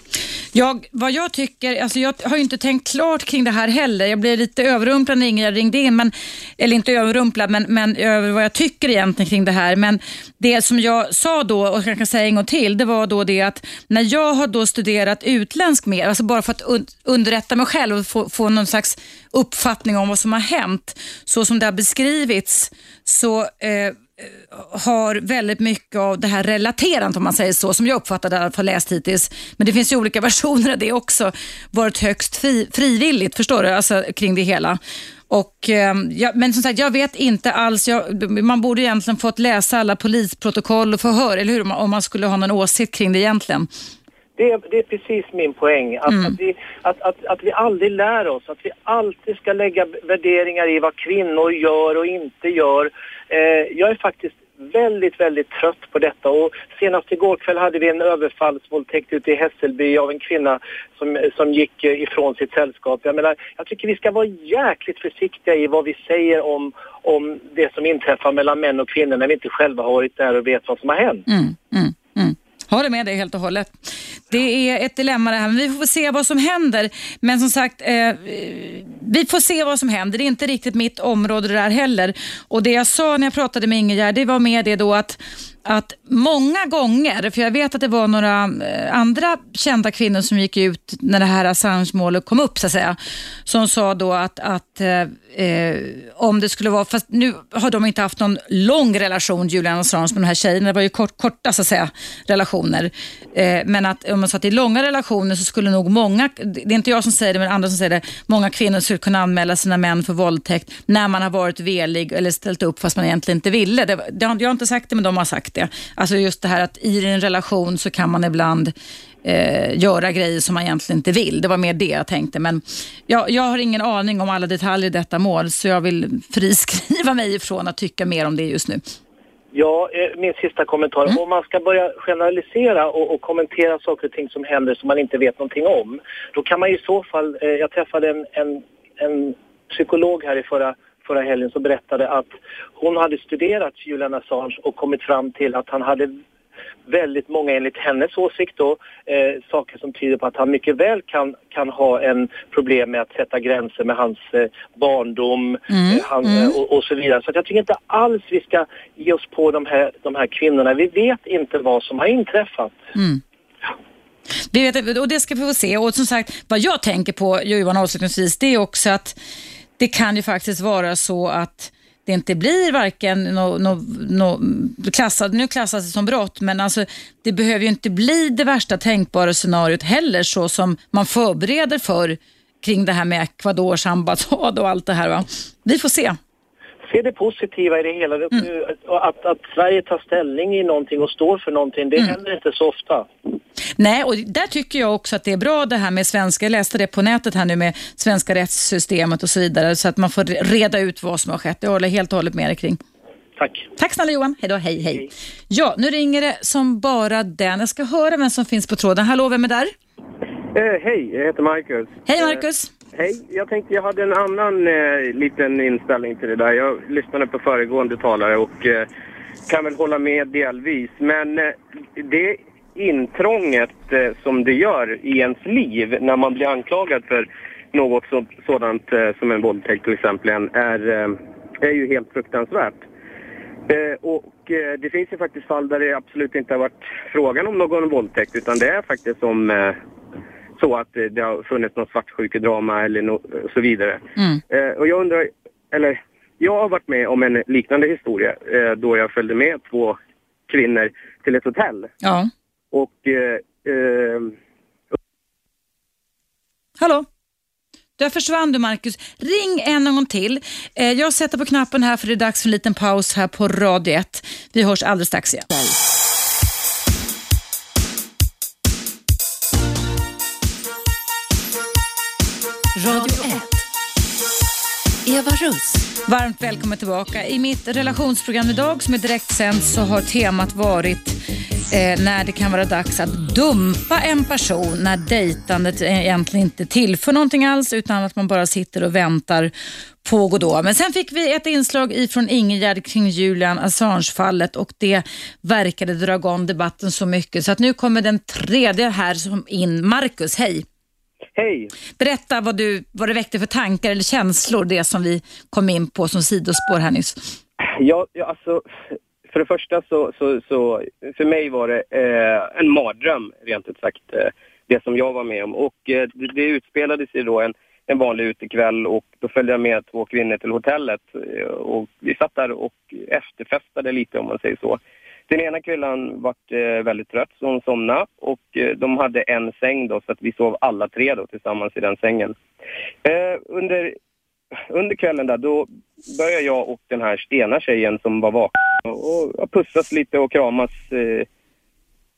Jag, vad jag tycker, alltså jag har ju inte tänkt klart kring det här heller. Jag blev lite överrumplad när Ingrid ringde in, men, eller inte överrumplad, men, men över vad jag tycker egentligen kring det här. Men det som jag sa då, och jag kan säga en gång till, det var då det att när jag har då studerat utländsk mer, alltså bara för att underrätta mig själv och få, få någon slags uppfattning om vad som har hänt, så som det har beskrivits, så eh, har väldigt mycket av det här relaterandet om man säger så, som jag uppfattade att ha läst hittills. Men det finns ju olika versioner av det också, varit högst fri, frivilligt, förstår du, alltså kring det hela. Och, eh, ja, men som sagt, jag vet inte alls. Jag, man borde egentligen fått läsa alla polisprotokoll och förhör, eller hur? Om man skulle ha någon åsikt kring det egentligen. Det är, det är precis min poäng. Att, mm. att, vi, att, att, att vi aldrig lär oss. Att vi alltid ska lägga värderingar i vad kvinnor gör och inte gör. Eh, jag är faktiskt väldigt, väldigt trött på detta och senast igår kväll hade vi en överfallsvåldtäkt ute i Hässelby av en kvinna som, som gick eh, ifrån sitt sällskap. Jag menar, jag tycker vi ska vara jäkligt försiktiga i vad vi säger om, om det som inträffar mellan män och kvinnor när vi inte själva har varit där och vet vad som har hänt. Mm, mm, mm. Håller med dig helt och hållet. Det är ett dilemma det här, men vi får se vad som händer. Men som sagt, eh, vi får se vad som händer. Det är inte riktigt mitt område det där heller. Och det jag sa när jag pratade med Ingegärd, det var med det då att att många gånger, för jag vet att det var några eh, andra kända kvinnor som gick ut när det här Assange-målet kom upp, så att säga, som sa då att, att eh, eh, om det skulle vara, fast nu har de inte haft någon lång relation, Julian Assange med de här tjejerna, det var ju kort, korta så att säga, relationer. Eh, men att om man sa att långa relationer så skulle nog många, det är inte jag som säger det, men andra som säger det, många kvinnor skulle kunna anmäla sina män för våldtäkt när man har varit velig eller ställt upp fast man egentligen inte ville. Det, det, jag har inte sagt det, men de har sagt det. Alltså just det här att i en relation så kan man ibland eh, göra grejer som man egentligen inte vill. Det var mer det jag tänkte. Men jag, jag har ingen aning om alla detaljer i detta mål så jag vill friskriva mig ifrån att tycka mer om det just nu. Ja, eh, min sista kommentar. Mm. Om man ska börja generalisera och, och, kommentera saker och ting som händer som man inte vet någonting om, då kan man i så fall... Eh, jag träffade en, en, en psykolog här i förra förra helgen som berättade att hon hade studerat Julian Assange och kommit fram till att han hade väldigt många, enligt hennes åsikt då, eh, saker som tyder på att han mycket väl kan, kan ha en problem med att sätta gränser med hans eh, barndom mm, eh, han, mm. Och, och, så vidare. Så jag tycker inte alls vi ska ge oss på de här, de här kvinnorna. Vi vet inte vad som har inträffat. Mm. Det, vet, och det ska vi få se. Och som sagt, vad jag tänker på, Johan avslutningsvis, det är också att det kan ju faktiskt vara så att det inte blir varken no, no, no, klassad, nu klassas det som brott, men alltså, det behöver ju inte bli det värsta tänkbara scenariot heller så som man förbereder för kring det här med Ecuadors ambassad och allt det här. Va? Vi får se se det positiva i det hela. Mm. Att, att Sverige tar ställning i någonting och står för någonting, det Mm. händer inte så ofta. Nej, och där tycker jag också att det är bra det här med svenska. Jag läste det på nätet här nu med svenska rättssystemet och så vidare så att man får reda ut vad som har skett. Jag håller helt och hållet med dig kring. Tack. Tack snälla Johan. Hej då, hej hej. Ja, nu ringer det som bara den. Jag ska höra vem som finns på tråden. Hallå, vem är där? Eh, hej, jag heter Marcus. Hej Marcus. Eh, hej, jag tänkte jag hade en annan eh, liten inställning till det där. Jag lyssnade på föregående talare och eh, kan väl hålla med delvis. Men eh, det intrånget eh, som det gör i ens liv när man blir anklagad för något så, sådant eh, som en våldtäkt till exempel är, eh, är ju helt fruktansvärt. Eh, och eh, det finns ju faktiskt fall där det absolut inte har varit frågan om någon våldtäkt utan det är faktiskt som eh, så att det har funnits något svartsjukedrama eller no så vidare. Mm. Eh, och jag undrar, eller jag har varit med om en liknande historia eh, då jag följde med två kvinnor till ett hotell. Ja. Och eh, eh, Hallå? Där försvann du Marcus. Ring en gång till. Eh, jag sätter på knappen här för det är dags för en liten paus här på Radio 1. Vi hörs alldeles strax igen. Radio 1. Eva Russ. Varmt välkommen tillbaka. I mitt relationsprogram idag som är direktsänt så har temat varit eh, när det kan vara dags att dumpa en person när dejtandet egentligen inte tillför någonting alls utan att man bara sitter och väntar på Godot. Men sen fick vi ett inslag ifrån Ingegärd kring Julian Assange-fallet och det verkade dra igång debatten så mycket så att nu kommer den tredje här som in. Marcus, hej! Hej! Berätta vad, du, vad det väckte för tankar eller känslor, det som vi kom in på som sidospår här nyss. Ja, ja alltså, för det första så, så, så för mig var det eh, en mardröm rent ut sagt, eh, det som jag var med om. Och eh, det, det utspelade sig då en, en vanlig utekväll och då följde jag med två kvinnor till hotellet eh, och vi satt där och efterfestade lite om man säger så. Den ena kvällen vart eh, väldigt trött så hon somnade och eh, de hade en säng då så att vi sov alla tre då tillsammans i den sängen. Eh, under, under kvällen där då började jag och den här stena tjejen som var vaken och, och pussas lite och kramas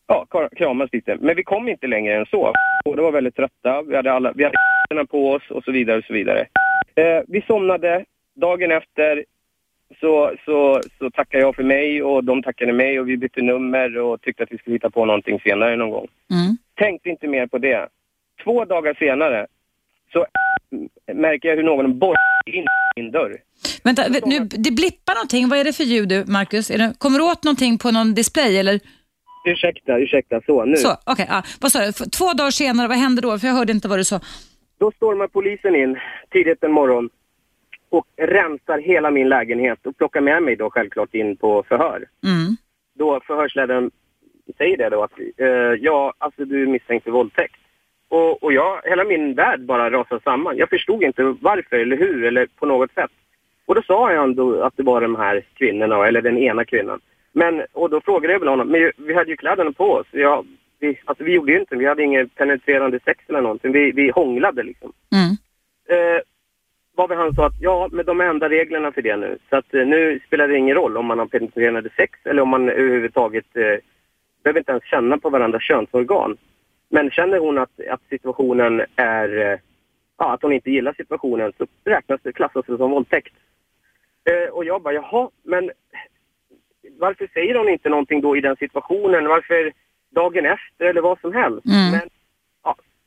ja, kramas lite. Men vi kom inte längre än så. Båda var väldigt trötta. Vi hade alla, vi hade på oss och så vidare och så vidare. Eh, vi somnade. Dagen efter så, så, så tackade jag för mig och de tackade mig och vi bytte nummer och tyckte att vi skulle hitta på någonting senare någon gång. Mm. Tänkte inte mer på det. Två dagar senare så märker jag hur någon borrar in i min dörr. Vänta, nu, det blippar någonting. Vad är det för ljud Marcus? Är det, kommer du åt någonting på någon display eller? Ursäkta, ursäkta, så nu. Så, okej. ja. Vad sa du? Två dagar senare, vad hände då? För jag hörde inte vad du sa. Då stormar polisen in tidigt en morgon och rensar hela min lägenhet och plockar med mig då självklart in på förhör. Mm. Då förhörsledaren säger det då att eh, ja, alltså du är misstänkt för våldtäkt. Och, och jag, hela min värld bara rasar samman. Jag förstod inte varför eller hur eller på något sätt. Och då sa han då att det var de här kvinnorna, eller den ena kvinnan. Men, och då frågade jag väl honom, men vi hade ju kläderna på oss. Ja, vi, alltså vi gjorde ju inte, vi hade inget penetrerande sex eller någonting. Vi, vi hånglade liksom. Mm. Eh, varvid han sa att ja, men de ändrar reglerna för det nu. Så att eh, nu spelar det ingen roll om man har penetrerande sex eller om man överhuvudtaget eh, behöver inte ens känna på varandras könsorgan. Men känner hon att, att situationen är, eh, ja, att hon inte gillar situationen så räknas det, klassas det som våldtäkt. Eh, och jag bara, jaha, men varför säger hon inte någonting då i den situationen? Varför dagen efter eller vad som helst? Mm. Men,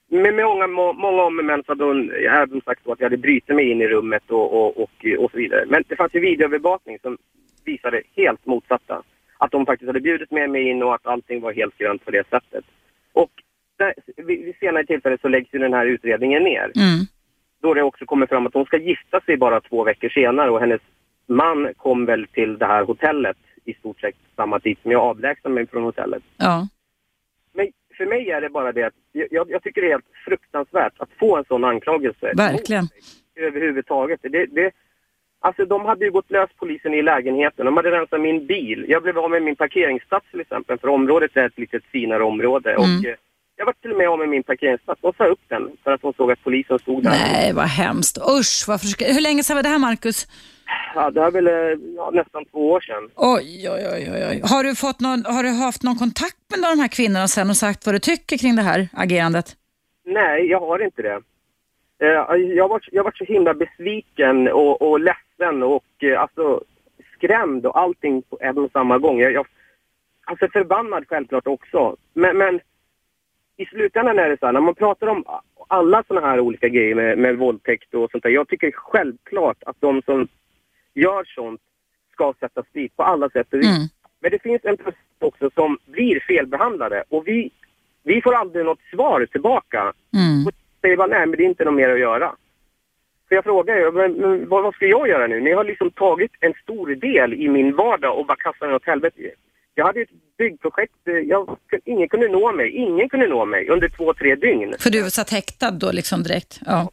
ja, med många, må- många om män så hade hon även sagt att jag hade brutit mig in i rummet och, och, och, och så vidare. Men det fanns ju videoövervakning som visade helt motsatta. Att de faktiskt hade bjudit med mig in och att allting var helt grönt på det sättet. Och där, vid, vid senare tillfälle så läggs ju den här utredningen ner. Mm. Då det också kommer fram att hon ska gifta sig bara två veckor senare och hennes man kom väl till det här hotellet i stort sett samma tid som jag avlägsnade mig från hotellet. Ja. För mig är det bara det att jag, jag tycker det är helt fruktansvärt att få en sån anklagelse. Verkligen. Överhuvudtaget. Det, det, alltså de hade ju gått lös polisen i lägenheten. De hade rensat min bil. Jag blev av med min parkeringsplats till exempel. För området är ett lite finare område. Mm. Och, eh, jag var till och med av med min parkeringsplats. De sa upp den för att de såg att polisen stod där. Nej, vad hemskt. Usch, varför ska... Hur länge sedan var det här, Marcus? Ja, det är väl eh, ja, nästan två år sedan. Oj, oj, oj, oj. Har du, fått någon, har du haft någon kontakt med de här kvinnorna sen och sagt vad du tycker kring det här agerandet? Nej, jag har inte det. Eh, Jag har jag varit så himla besviken och, och ledsen och eh, alltså skrämd och allting på en och samma gång. Jag, jag, alltså förbannad självklart också. Men, men i slutändan är det så här, när man pratar om alla sådana här olika grejer med, med våldtäkt och sånt där. Jag tycker självklart att de som gör sånt ska sättas dit på alla sätt och vis. Mm. Men det finns en process också som blir felbehandlade och vi, vi får aldrig något svar tillbaka. Mm. Och säger bara nej, men det är inte något mer att göra. Så jag frågar ju, men, men, vad, vad ska jag göra nu? Ni har liksom tagit en stor del i min vardag och bara kastat den åt helvete. Jag hade ett byggprojekt, eh, jag, ingen kunde nå mig, ingen kunde nå mig under två, tre dygn. För du satt häktad då liksom direkt? Ja.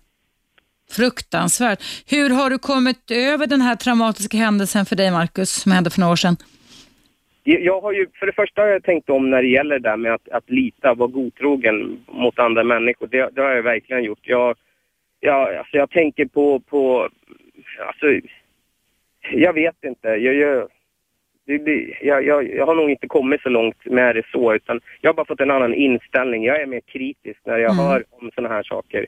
Fruktansvärt. Hur har du kommit över den här traumatiska händelsen för dig, Marcus, som hände för några år sedan? Jag jag har ju, för det första har jag tänkt om när det gäller det där med att, att lita, vara godtrogen mot andra människor. Det, det har jag verkligen gjort. Jag, jag, alltså jag tänker på, på, alltså, jag vet inte. Jag, jag, det, det, jag, jag, jag har nog inte kommit så långt med det så, utan jag har bara fått en annan inställning. Jag är mer kritisk när jag Mm. hör om sådana här saker.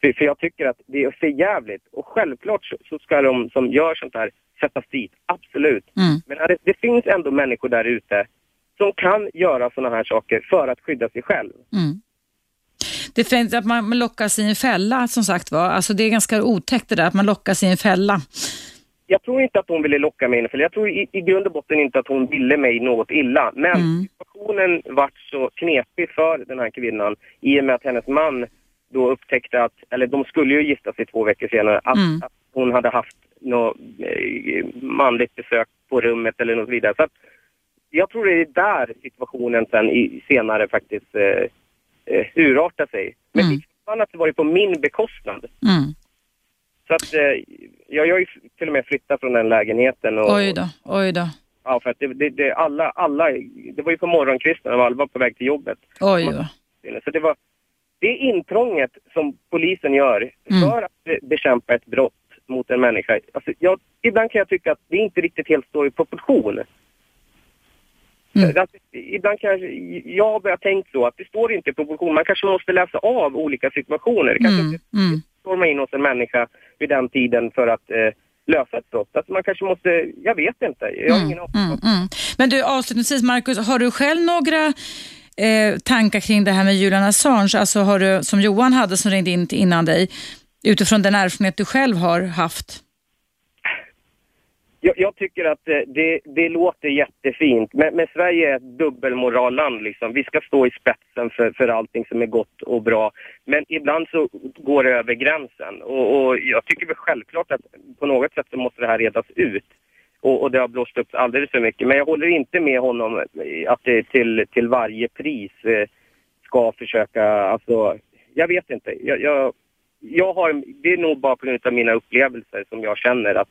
För, för jag tycker att det är för jävligt. Och självklart så, så ska de som gör sånt här sättas dit, absolut. Mm. Men det, det finns ändå människor där ute som kan göra sådana här saker för att skydda sig själv. Mm. Det finns att man man lockas i en fälla, som sagt var. Alltså det är ganska otäckt det där, att man lockas i en fälla. Jag tror inte att hon ville locka mig in, för jag tror i, i grund och botten inte att hon ville mig något illa. Men Mm. situationen vart så knepig för den här kvinnan i och med att hennes man då upptäckte att, eller de skulle ju gifta sig två veckor senare, att, Mm. att hon hade haft något eh, manligt besök på rummet eller något vidare. Så att, jag tror det är där situationen sen i, senare faktiskt eh, eh, urartar sig. Men Mm. mm. annat var det på min bekostnad. Mm. Så att eh, jag, har ju till och med flyttat från den lägenheten. Och, Oj då, oj då, Ja, för att det, det, det, alla, alla, det var ju på morgonkvisten och alla var på väg till jobbet. oj då. Så det var det intrånget som polisen gör Mm. för att be- bekämpa ett brott mot en människa. Alltså, jag, ibland kan jag tycka att det inte riktigt helt står i proportion. Mm. Att, ibland kanske, jag har börjat tänkt så att det står inte i proportion. Man kanske måste läsa av olika situationer. Kanske Mm. inte Mm. Storma in hos en människa vid den tiden för att eh, lösa ett brott. Att man kanske måste, jag vet inte, jag har ingen aning. Mm, mm. Men du, avslutningsvis Marcus, har du själv några eh, tankar kring det här med Julian Assange? Alltså har du, som Johan hade som ringde in innan dig, utifrån den erfarenhet du själv har haft? Jag, jag tycker att eh, det, det låter jättefint, men, men Sverige är ett dubbelmoralland. Liksom. Vi ska stå i spetsen för, för allting som är gott och bra. Men ibland så går det över gränsen. Och, och jag tycker väl självklart att på något sätt så måste det här redas ut. Och, och det har blåst upp alldeles för mycket. Men jag håller inte med honom eh, att det till, till varje pris eh, ska försöka, alltså, jag vet inte. Jag, jag, jag har, det är nog bara på grund av mina upplevelser som jag känner att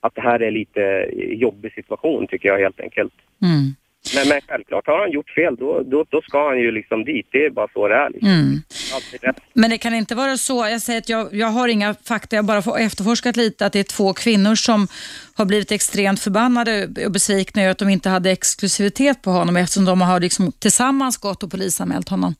att det här är lite jobbig situation tycker jag helt enkelt. Mm. Men, men självklart, har han gjort fel då, då, då ska han ju liksom dit. Det är bara så det är. Liksom. Mm. Men det kan inte vara så, jag säger att jag, jag har inga fakta, jag bara får efterforskat lite, att det är två kvinnor som har blivit extremt förbannade och besvikna över att de inte hade exklusivitet på honom eftersom de har liksom tillsammans gått och polisanmält honom.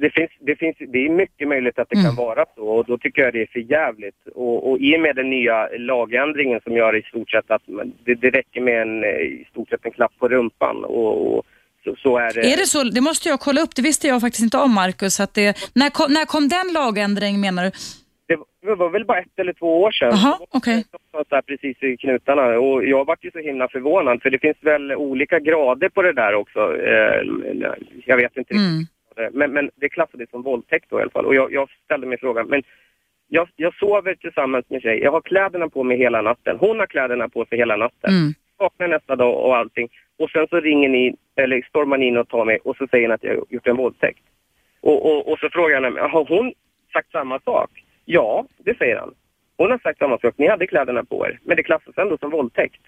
Det, finns, det, finns, det är mycket möjligt att det Mm. kan vara så och då tycker jag det är för jävligt. Och, och i och med den nya lagändringen som gör i stort sett att det, det räcker med en, eh, i stort sett en klapp på rumpan och, och så, så är det. Är det så? Det måste jag kolla upp, det visste jag faktiskt inte om Marcus. Att det, när, kom, när kom den lagändringen menar du? Det var- var väl bara ett eller två år sedan. Något där precis i knutarna. Och jag vart ju så himla förvånad för det finns väl olika grader på det där också. Eh, jag vet inte riktigt. Mm. Men, men det klassades som våldtäkt då i alla fall. Och jag, jag ställde mig frågan, men jag, jag sover tillsammans med tjej. Jag har kläderna på mig hela natten. Hon har kläderna på sig hela natten. Mm. Vaknar nästa dag och allting. Och sen så ringer ni, eller stormar ni in och tar mig och så säger ni att jag har gjort en våldtäkt. Och, och, och så frågar jag henne, har hon sagt samma sak? Ja, det säger han. Hon har sagt samma sak, ni hade kläderna på er. Men det klassas ändå som våldtäkt.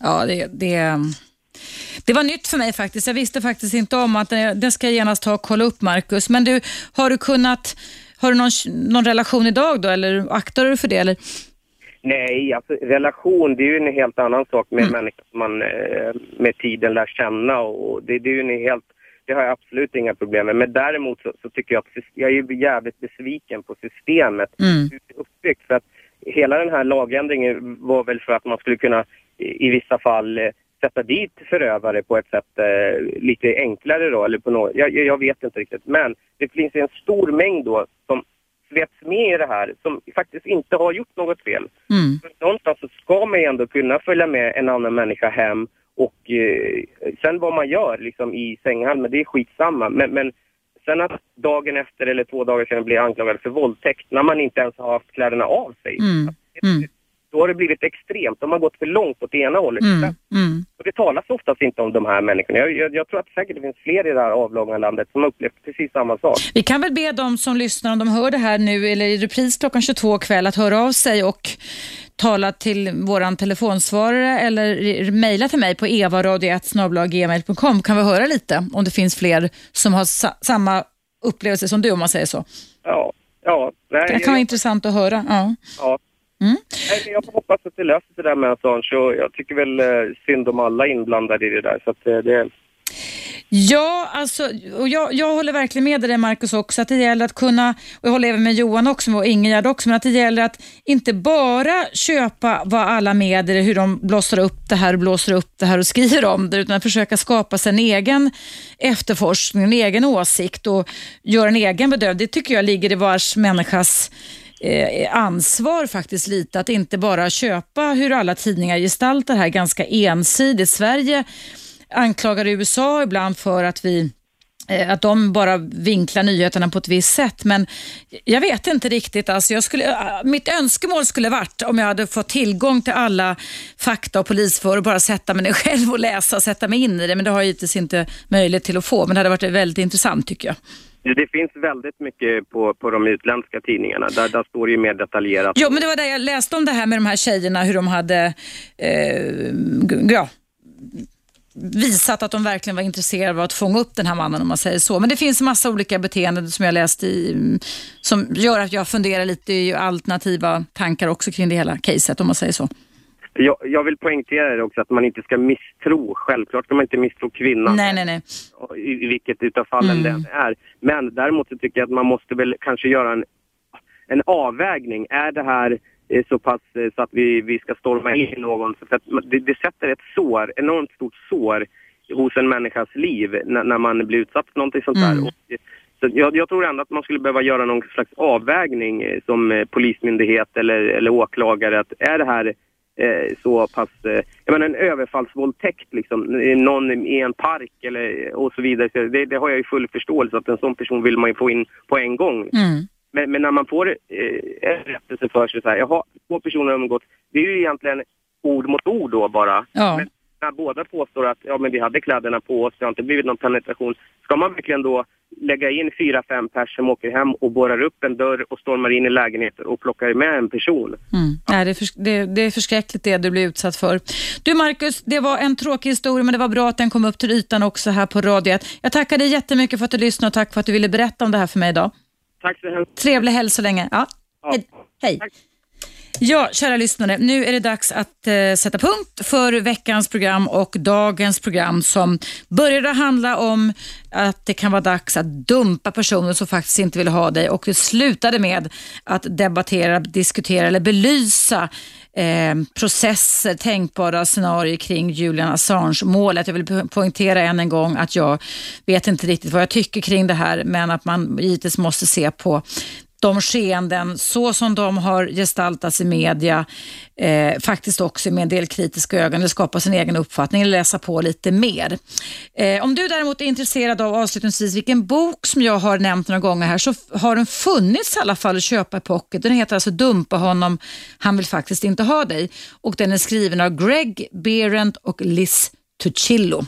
Ja, det, det, det var nytt för mig faktiskt. Jag visste faktiskt inte om att det, det ska jag genast ta och kolla upp Marcus. Men du, har du kunnat Har du någon, någon relation idag då eller aktar du för det? Eller? Nej, alltså relation det är ju en helt annan sak med Mm. människor som man eh, med tiden lär känna och det, det är ju en helt, det har jag absolut inga problem med. Men däremot så, så tycker jag att jag är jävligt besviken på systemet Mm. uppbyggt. För att hela den här lagändringen var väl för att man skulle kunna i, i vissa fall eh, sätta dit förövare på ett sätt eh, lite enklare då, eller på något, jag, jag vet inte riktigt. Men det finns en stor mängd då som sveps med i det här som faktiskt inte har gjort något fel. Mm. För Någonstans så ska man ju ändå kunna följa med en annan människa hem och eh, sen vad man gör liksom i sänghalmen, det är skitsamma. Men, men sen att dagen efter eller två dagar senare bli anklagad för våldtäkt när man inte ens har haft kläderna av sig. Mm. Mm. Då har det blivit extremt. De har gått för långt åt ena hållet. Mm. Mm. Och det talas oftast inte om de här människorna. Jag, jag, jag tror att säkert det finns fler i det här avlånga landet som har upplevt precis samma sak. Vi kan väl be de som lyssnar, om de hör det här nu eller i repris klockan 22 kväll, att höra av sig och tala till våran telefonsvarare eller mejla till mig på evaradio1 kan vi höra lite om det finns fler som har sa samma upplevelse som du om man säger så. Ja, ja. Nej, Det kan vara intressant att höra. Ja. Ja. Mm. Jag hoppas att det löser sig där med Assange och jag tycker väl eh, synd om alla inblandade i det där. Så eh, det, Ja, alltså, och jag, jag håller verkligen med dig Marcus också, att det gäller att kunna, och jag håller även med Johan också och Ingegärd också, men att det gäller att inte bara köpa vad alla medier, hur de blossar upp det här och blåser upp det här och skriver om det, utan att försöka skapa sig en egen efterforskning, en egen åsikt och göra en egen bedömning. Det tycker jag ligger i vars människas eh, ansvar faktiskt lite, att inte bara köpa hur alla tidningar gestaltar det här ganska ensidigt. Sverige anklagar USA ibland för att vi eh, att de bara vinklar nyheterna på ett visst sätt. Men jag vet inte riktigt. Alltså jag skulle, eh, mitt önskemål skulle varit om jag hade fått tillgång till alla fakta och polisförhör och bara sätta mig ner själv och läsa och sätta mig in i det. Men det har jag givetvis inte möjlighet till att få. Men det hade varit väldigt intressant tycker jag det finns väldigt mycket på, på de utländska tidningarna. Där, där står det ju mer detaljerat. Ja, men det var där jag läste om det här med de här tjejerna, hur de hade eh, ja, visat att de verkligen var intresserade av att fånga upp den här mannen om man säger så. Men det finns massa olika beteenden som jag läst i, som gör att jag funderar lite i alternativa tankar också kring det hela caset om man säger så. Jag, jag vill poängtera det också att man inte ska misstro. Självklart ska man inte misstro kvinnan. Nej, nej, nej. i, i vilket utav fallen Mm. den är. Men däremot så tycker jag att man måste väl kanske göra en, en avvägning. Är det här eh, så pass eh, så att vi, vi ska storma in någon? För att det, det sätter ett sår, enormt stort sår hos en människas liv när, när man blir utsatt för någonting sånt där. Mm. Och, eh, så jag, jag tror ändå att man skulle behöva göra någon slags avvägning som polismyndighet eller, eller åklagare. Att är det här eh, så pass, eh, jag menar en överfallsvåldtäkt liksom, någon i en park eller och så vidare. Så det, det har jag ju full förståelse att en sån person vill man ju få in på en gång. Mm. Men, men när man får eh, en rättelse för sig så här, jaha, två personer har umgått, det är ju egentligen ord mot ord då bara. Ja. Men när båda påstår att ja, men vi hade kläderna på oss, det har inte blivit någon penetration. Ska man verkligen då lägga in fyra, fem personer som åker hem och borrar upp en dörr och stormar in i lägenheten och plockar med en person? Mm. Nej, det, är förs- det, det är förskräckligt det du blir utsatt för. Du Marcus, det var en tråkig historia men det var bra att den kom upp till ytan också här på Radio 1. Jag tackar dig jättemycket för att du lyssnade och tack för att du ville berätta om det här för mig idag. Tack så hemskt Trevlig helg så länge. Ja. Ja. Hej. Hej. Ja, kära lyssnare, nu är det dags att eh, sätta punkt för veckans program och dagens program som började handla om att det kan vara dags att dumpa personer som faktiskt inte vill ha dig och det slutade med att debattera, diskutera eller belysa eh, processer, tänkbara scenarier kring Julian Assange-målet. Jag vill poängtera än en gång att jag vet inte riktigt vad jag tycker kring det här men att man givetvis måste se på de skeenden så som de har gestaltats i media, eh, faktiskt också med en del kritiska ögon, eller skapa sin egen uppfattning eller läsa på lite mer. Eh, om du däremot är intresserad av avslutningsvis vilken bok som jag har nämnt några gånger här så har den funnits i alla fall att köpa i pocket. Den heter alltså Dumpa honom, han vill faktiskt inte ha dig och den är skriven av Greg Behrendt och Liz Tuchillo.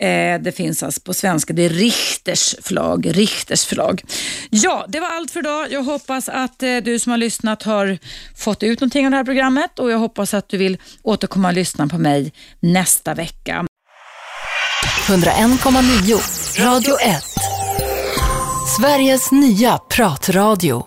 Eh, det finns alltså på svenska, det är Richters förlag. Richters förlag. Ja, det var allt för idag. Jag hoppas att eh, du som har lyssnat har fått ut någonting av det här programmet och jag hoppas att du vill återkomma och lyssna på mig nästa vecka. 101,9 Radio 1. Sveriges nya pratradio.